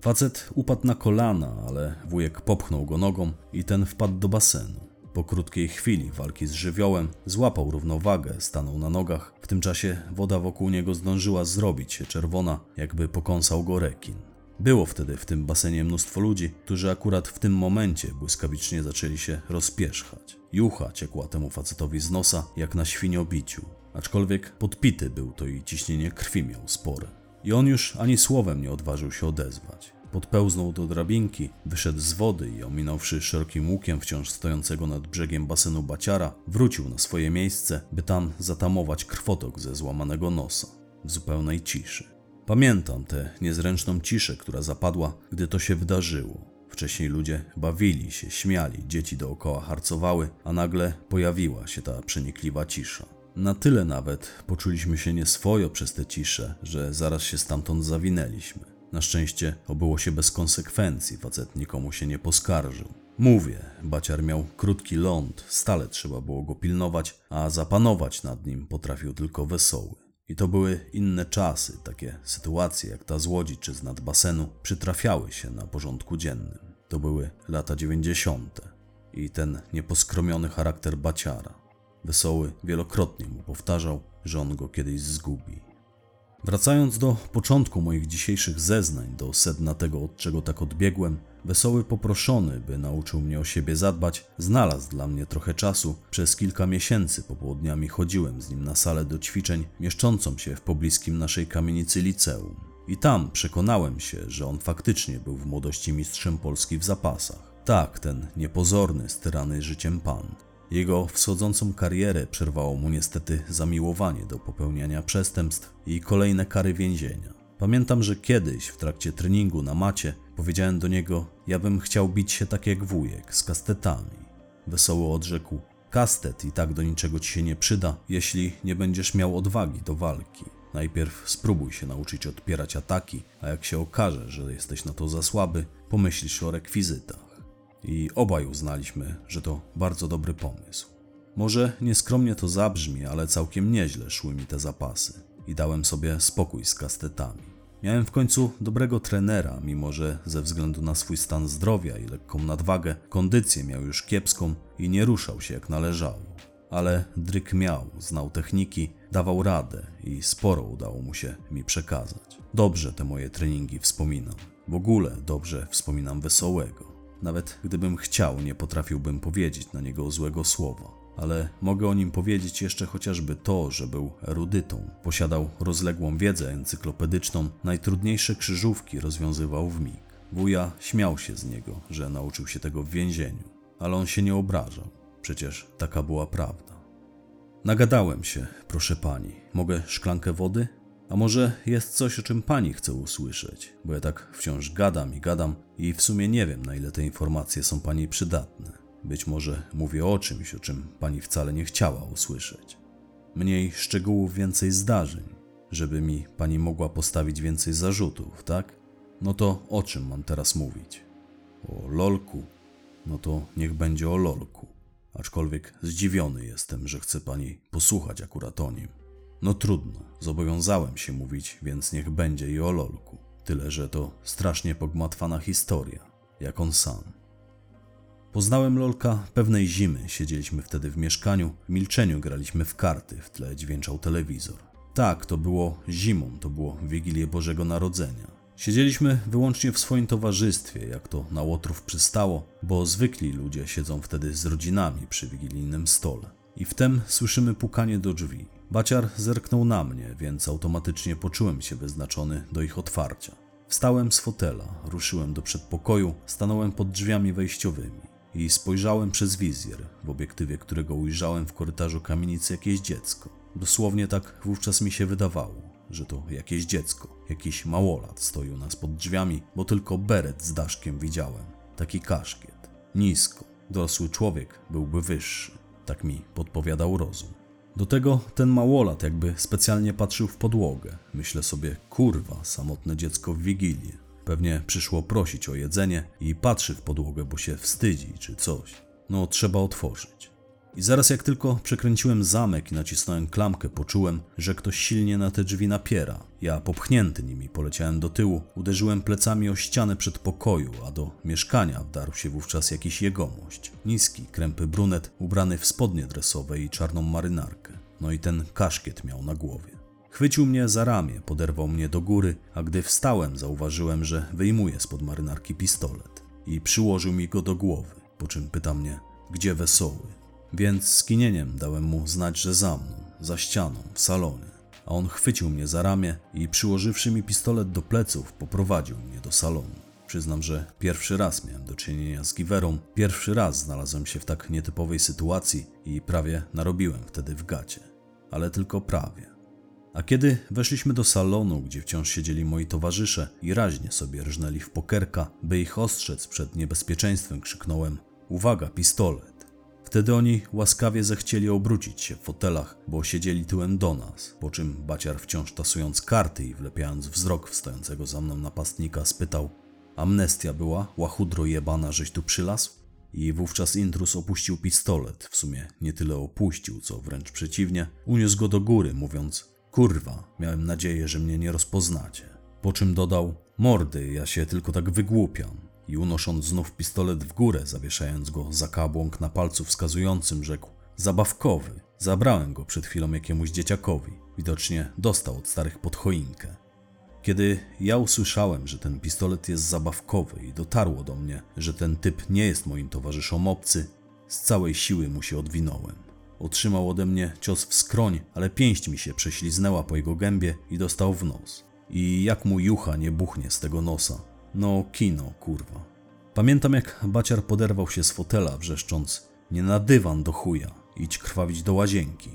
Facet upadł na kolana, ale wujek popchnął go nogą i ten wpadł do basenu. Po krótkiej chwili walki z żywiołem złapał równowagę, stanął na nogach. W tym czasie woda wokół niego zdążyła zrobić się czerwona, jakby pokąsał go rekin. Było wtedy w tym basenie mnóstwo ludzi, którzy akurat w tym momencie błyskawicznie zaczęli się rozpierzchać. Jucha ciekła temu facetowi z nosa, jak na świniobiciu. Aczkolwiek podpity był to i ciśnienie krwi miał spore. I on już ani słowem nie odważył się odezwać. Podpełznął do drabinki, wyszedł z wody i ominąwszy szerokim łukiem wciąż stojącego nad brzegiem basenu baciara, wrócił na swoje miejsce, by tam zatamować krwotok ze złamanego nosa, w zupełnej ciszy. Pamiętam tę niezręczną ciszę, która zapadła, gdy to się wydarzyło. Wcześniej ludzie bawili się, śmiali, dzieci dookoła harcowały, a nagle pojawiła się ta przenikliwa cisza. Na tyle nawet poczuliśmy się nieswojo przez tę ciszę, że zaraz się stamtąd zawinęliśmy. Na szczęście obyło się bez konsekwencji, facet nikomu się nie poskarżył. Mówię, baciar miał krótki ląd, stale trzeba było go pilnować, a zapanować nad nim potrafił tylko wesoły. I to były inne czasy, takie sytuacje jak ta z Łodzi czy z nad basenu przytrafiały się na porządku dziennym. To były lata dziewięćdziesiąte i ten nieposkromiony charakter baciara. Wesoły wielokrotnie mu powtarzał, że on go kiedyś zgubi. Wracając do początku moich dzisiejszych zeznań, do sedna tego, od czego tak odbiegłem, Wesoły poproszony, by nauczył mnie o siebie zadbać, znalazł dla mnie trochę czasu. Przez kilka miesięcy popołudniami chodziłem z nim na salę do ćwiczeń, mieszczącą się w pobliskim naszej kamienicy liceum. I tam przekonałem się, że on faktycznie był w młodości mistrzem Polski w zapasach. Tak, ten niepozorny, styrany życiem pan. Jego wschodzącą karierę przerwało mu niestety zamiłowanie do popełniania przestępstw i kolejne kary więzienia. Pamiętam, że kiedyś w trakcie treningu na macie powiedziałem do niego: Ja bym chciał bić się tak jak wujek, z kastetami. Wesoło odrzekł: Kastet i tak do niczego ci się nie przyda, jeśli nie będziesz miał odwagi do walki. Najpierw spróbuj się nauczyć odpierać ataki, a jak się okaże, że jesteś na to za słaby, pomyślisz o rekwizytach. I obaj uznaliśmy, że to bardzo dobry pomysł. Może nieskromnie to zabrzmi, ale całkiem nieźle szły mi te zapasy i dałem sobie spokój z kastetami. Miałem w końcu dobrego trenera, mimo że ze względu na swój stan zdrowia i lekką nadwagę, kondycję miał już kiepską i nie ruszał się jak należało. Ale dryk miał, znał techniki, dawał radę i sporo udało mu się mi przekazać. Dobrze te moje treningi wspominam. W ogóle dobrze wspominam wesołego. Nawet gdybym chciał, nie potrafiłbym powiedzieć na niego złego słowa ale mogę o nim powiedzieć jeszcze chociażby to, że był erudytą. Posiadał rozległą wiedzę encyklopedyczną, najtrudniejsze krzyżówki rozwiązywał w mig. Wuja śmiał się z niego, że nauczył się tego w więzieniu, ale on się nie obrażał. Przecież taka była prawda. Nagadałem się, proszę pani. Mogę szklankę wody? A może jest coś, o czym pani chce usłyszeć? Bo ja tak wciąż gadam i gadam i w sumie nie wiem, na ile te informacje są pani przydatne. Być może mówię o czymś, o czym pani wcale nie chciała usłyszeć. Mniej szczegółów, więcej zdarzeń, żeby mi pani mogła postawić więcej zarzutów, tak? No to o czym mam teraz mówić? O lolku? No to niech będzie o lolku. Aczkolwiek zdziwiony jestem, że chce pani posłuchać akurat o nim. No trudno, zobowiązałem się mówić, więc niech będzie i o lolku. Tyle, że to strasznie pogmatwana historia, jak on sam. Poznałem Lolka pewnej zimy. Siedzieliśmy wtedy w mieszkaniu, w milczeniu graliśmy w karty, w tle dźwięczał telewizor. Tak, to było zimą, to było Wigilię Bożego Narodzenia. Siedzieliśmy wyłącznie w swoim towarzystwie, jak to na Łotrów przystało, bo zwykli ludzie siedzą wtedy z rodzinami przy wigilijnym stole. I wtem słyszymy pukanie do drzwi. Baciar zerknął na mnie, więc automatycznie poczułem się wyznaczony do ich otwarcia. Wstałem z fotela, ruszyłem do przedpokoju, stanąłem pod drzwiami wejściowymi i spojrzałem przez wizjer, w obiektywie którego ujrzałem w korytarzu kamienicy jakieś dziecko. Dosłownie tak wówczas mi się wydawało, że to jakieś dziecko, jakiś małolat stoi u nas pod drzwiami, bo tylko beret z daszkiem widziałem. Taki kaszkiet. Nisko. Dorosły człowiek byłby wyższy. Tak mi podpowiadał rozum. Do tego ten małolat jakby specjalnie patrzył w podłogę. Myślę sobie, kurwa, samotne dziecko w Wigilię. Pewnie przyszło prosić o jedzenie i patrzy w podłogę, bo się wstydzi czy coś. No, trzeba otworzyć. I zaraz jak tylko przekręciłem zamek i nacisnąłem klamkę, poczułem, że ktoś silnie na te drzwi napiera. Ja popchnięty nimi poleciałem do tyłu, uderzyłem plecami o ścianę przedpokoju, a do mieszkania wdarł się wówczas jakiś jegomość. Niski, krępy brunet, ubrany w spodnie dresowe i czarną marynarkę. No i ten kaszkiet miał na głowie. Chwycił mnie za ramię, poderwał mnie do góry, a gdy wstałem, zauważyłem, że wyjmuje spod marynarki pistolet i przyłożył mi go do głowy, po czym pyta mnie, gdzie wesoły. Więc skinieniem dałem mu znać, że za mną, za ścianą, w salonie. A on chwycił mnie za ramię i przyłożywszy mi pistolet do pleców, poprowadził mnie do salonu. Przyznam, że pierwszy raz miałem do czynienia z giwerą, pierwszy raz znalazłem się w tak nietypowej sytuacji i prawie narobiłem wtedy w gacie. Ale tylko prawie. A kiedy weszliśmy do salonu, gdzie wciąż siedzieli moi towarzysze i raźnie sobie rżnęli w pokerka, by ich ostrzec przed niebezpieczeństwem, krzyknąłem: Uwaga, pistolet! Wtedy oni łaskawie zechcieli obrócić się w fotelach, bo siedzieli tyłem do nas, po czym baciar wciąż tasując karty i wlepiając wzrok w stojącego za mną napastnika spytał Amnestia była, łachudro jebana, żeś tu przylazł? I wówczas intrus opuścił pistolet, w sumie nie tyle opuścił, co wręcz przeciwnie, uniósł go do góry, mówiąc Kurwa, miałem nadzieję, że mnie nie rozpoznacie. Po czym dodał Mordy, ja się tylko tak wygłupiam. I unosząc znów pistolet w górę, zawieszając go za kabłąk na palcu wskazującym, rzekł Zabawkowy. Zabrałem go przed chwilą jakiemuś dzieciakowi. Widocznie dostał od starych pod choinkę. Kiedy ja usłyszałem, że ten pistolet jest zabawkowy i dotarło do mnie, że ten typ nie jest moim towarzyszom obcy, z całej siły mu się odwinąłem. Otrzymał ode mnie cios w skroń, ale pięść mi się prześliznęła po jego gębie i dostał w nos. I jak mu jucha nie buchnie z tego nosa. No kino, kurwa. Pamiętam jak baciar poderwał się z fotela, wrzeszcząc nie na dywan do chuja, idź krwawić do łazienki.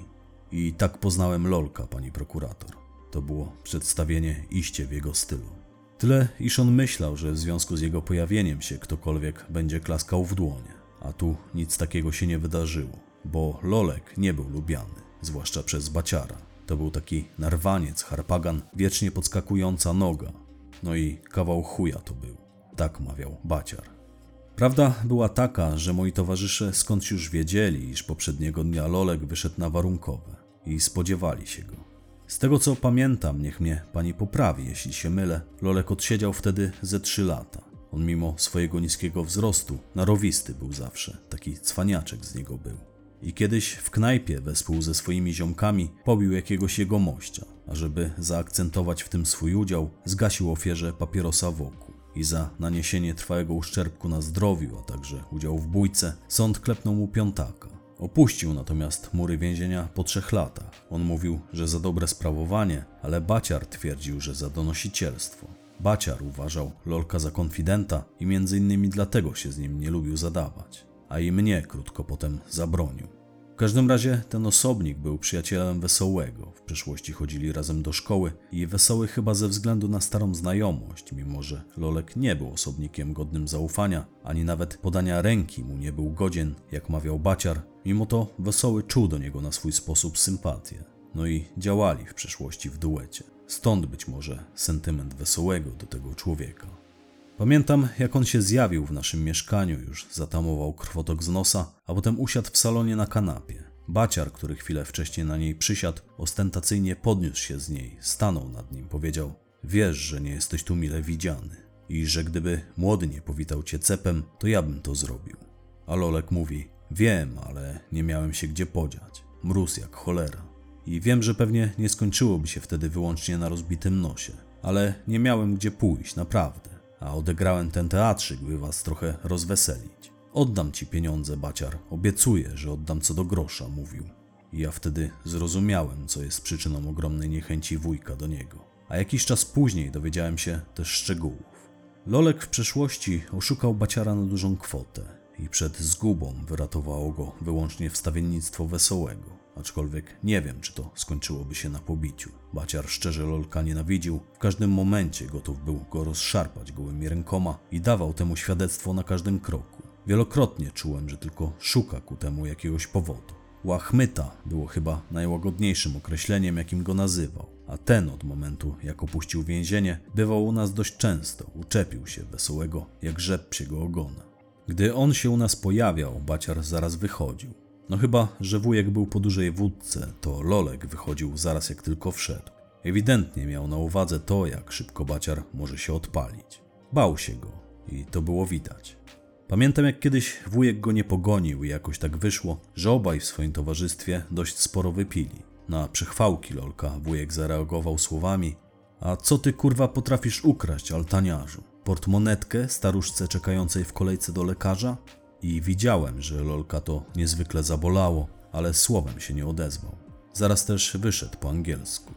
I tak poznałem Lolka, pani prokurator. To było przedstawienie iście w jego stylu. Tyle, iż on myślał, że w związku z jego pojawieniem się ktokolwiek będzie klaskał w dłonie. A tu nic takiego się nie wydarzyło, bo Lolek nie był lubiany, zwłaszcza przez baciara. To był taki narwaniec, harpagan, wiecznie podskakująca noga. No i kawał chuja to był. Tak mawiał baciar. Prawda była taka, że moi towarzysze skądś już wiedzieli, iż poprzedniego dnia Lolek wyszedł na warunkowe i spodziewali się go. Z tego co pamiętam, niech mnie pani poprawi, jeśli się mylę, Lolek odsiedział wtedy ze trzy lata. On mimo swojego niskiego wzrostu, narowisty był zawsze, taki cwaniaczek z niego był. I kiedyś w knajpie wespół ze swoimi ziomkami pobił jakiegoś jego mościa, a żeby zaakcentować w tym swój udział, zgasił ofierze papierosa wokół. I za naniesienie trwałego uszczerbku na zdrowiu, a także udział w bójce, sąd klepnął mu piątaka. Opuścił natomiast mury więzienia po trzech latach. On mówił, że za dobre sprawowanie, ale Baciar twierdził, że za donosicielstwo. Baciar uważał Lolka za konfidenta i między innymi dlatego się z nim nie lubił zadawać, a i mnie krótko potem zabronił. W każdym razie ten osobnik był przyjacielem Wesołego. W przeszłości chodzili razem do szkoły i Wesoły chyba ze względu na starą znajomość, mimo że Lolek nie był osobnikiem godnym zaufania, ani nawet podania ręki mu nie był godzien, jak mawiał Baciar, mimo to Wesoły czuł do niego na swój sposób sympatię. No i działali w przeszłości w duecie. Stąd być może sentyment Wesołego do tego człowieka. Pamiętam, jak on się zjawił w naszym mieszkaniu, już zatamował krwotok z nosa, a potem usiadł w salonie na kanapie. Baciar, który chwilę wcześniej na niej przysiadł, ostentacyjnie podniósł się z niej, stanął nad nim, powiedział: Wiesz, że nie jesteś tu mile widziany i że gdyby młody nie powitał cię cepem, to ja bym to zrobił. A Lolek mówi: Wiem, ale nie miałem się gdzie podziać. Mróz jak cholera. I wiem, że pewnie nie skończyłoby się wtedy wyłącznie na rozbitym nosie, ale nie miałem gdzie pójść, naprawdę a odegrałem ten teatrzyk, by was trochę rozweselić. Oddam ci pieniądze, baciar, obiecuję, że oddam co do grosza, mówił. I ja wtedy zrozumiałem, co jest przyczyną ogromnej niechęci wujka do niego. A jakiś czas później dowiedziałem się też szczegółów. Lolek w przeszłości oszukał baciara na dużą kwotę i przed zgubą wyratowało go wyłącznie wstawiennictwo wesołego aczkolwiek nie wiem, czy to skończyłoby się na pobiciu. Baciar szczerze Lolka nienawidził, w każdym momencie gotów był go rozszarpać gołymi rękoma i dawał temu świadectwo na każdym kroku. Wielokrotnie czułem, że tylko szuka ku temu jakiegoś powodu. Łachmyta było chyba najłagodniejszym określeniem, jakim go nazywał, a ten od momentu, jak opuścił więzienie, bywał u nas dość często, uczepił się wesołego, jak rzep psiego ogona. Gdy on się u nas pojawiał, baciar zaraz wychodził. No chyba, że wujek był po dużej wódce, to Lolek wychodził zaraz jak tylko wszedł. Ewidentnie miał na uwadze to, jak szybko baciar może się odpalić. Bał się go i to było widać. Pamiętam jak kiedyś wujek go nie pogonił i jakoś tak wyszło, że obaj w swoim towarzystwie dość sporo wypili. Na przechwałki Lolka wujek zareagował słowami A co ty kurwa potrafisz ukraść, altaniarzu? Portmonetkę staruszce czekającej w kolejce do lekarza? I widziałem, że Lolka to niezwykle zabolało, ale słowem się nie odezwał. Zaraz też wyszedł po angielsku.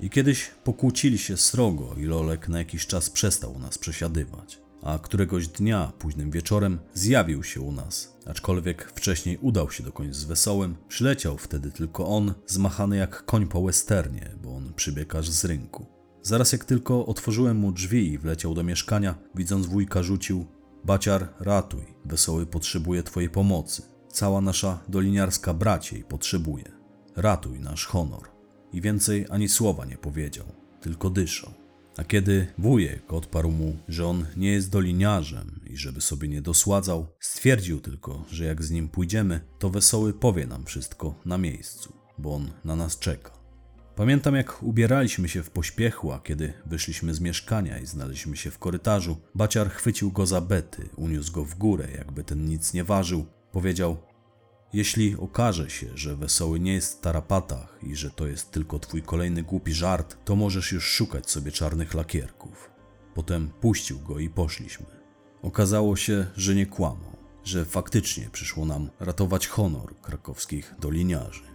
I kiedyś pokłócili się srogo i Lolek na jakiś czas przestał u nas przesiadywać. A któregoś dnia, późnym wieczorem, zjawił się u nas. Aczkolwiek wcześniej udał się dokądś z wesołym, przyleciał wtedy tylko on, zmachany jak koń po westernie, bo on przybiegł aż z rynku. Zaraz jak tylko otworzyłem mu drzwi i wleciał do mieszkania, widząc wujka rzucił Baciar, ratuj, wesoły potrzebuje twojej pomocy. Cała nasza doliniarska braciej potrzebuje. Ratuj nasz honor. I więcej ani słowa nie powiedział, tylko dyszał. A kiedy wujek odparł mu, że on nie jest doliniarzem i żeby sobie nie dosładzał, stwierdził tylko, że jak z nim pójdziemy, to wesoły powie nam wszystko na miejscu, bo on na nas czeka. Pamiętam, jak ubieraliśmy się w pośpiechu, a kiedy wyszliśmy z mieszkania i znaleźliśmy się w korytarzu, baciar chwycił go za bety, uniósł go w górę, jakby ten nic nie ważył. Powiedział: Jeśli okaże się, że wesoły nie jest w tarapatach i że to jest tylko twój kolejny głupi żart, to możesz już szukać sobie czarnych lakierków. Potem puścił go i poszliśmy. Okazało się, że nie kłamał, że faktycznie przyszło nam ratować honor krakowskich doliniarzy.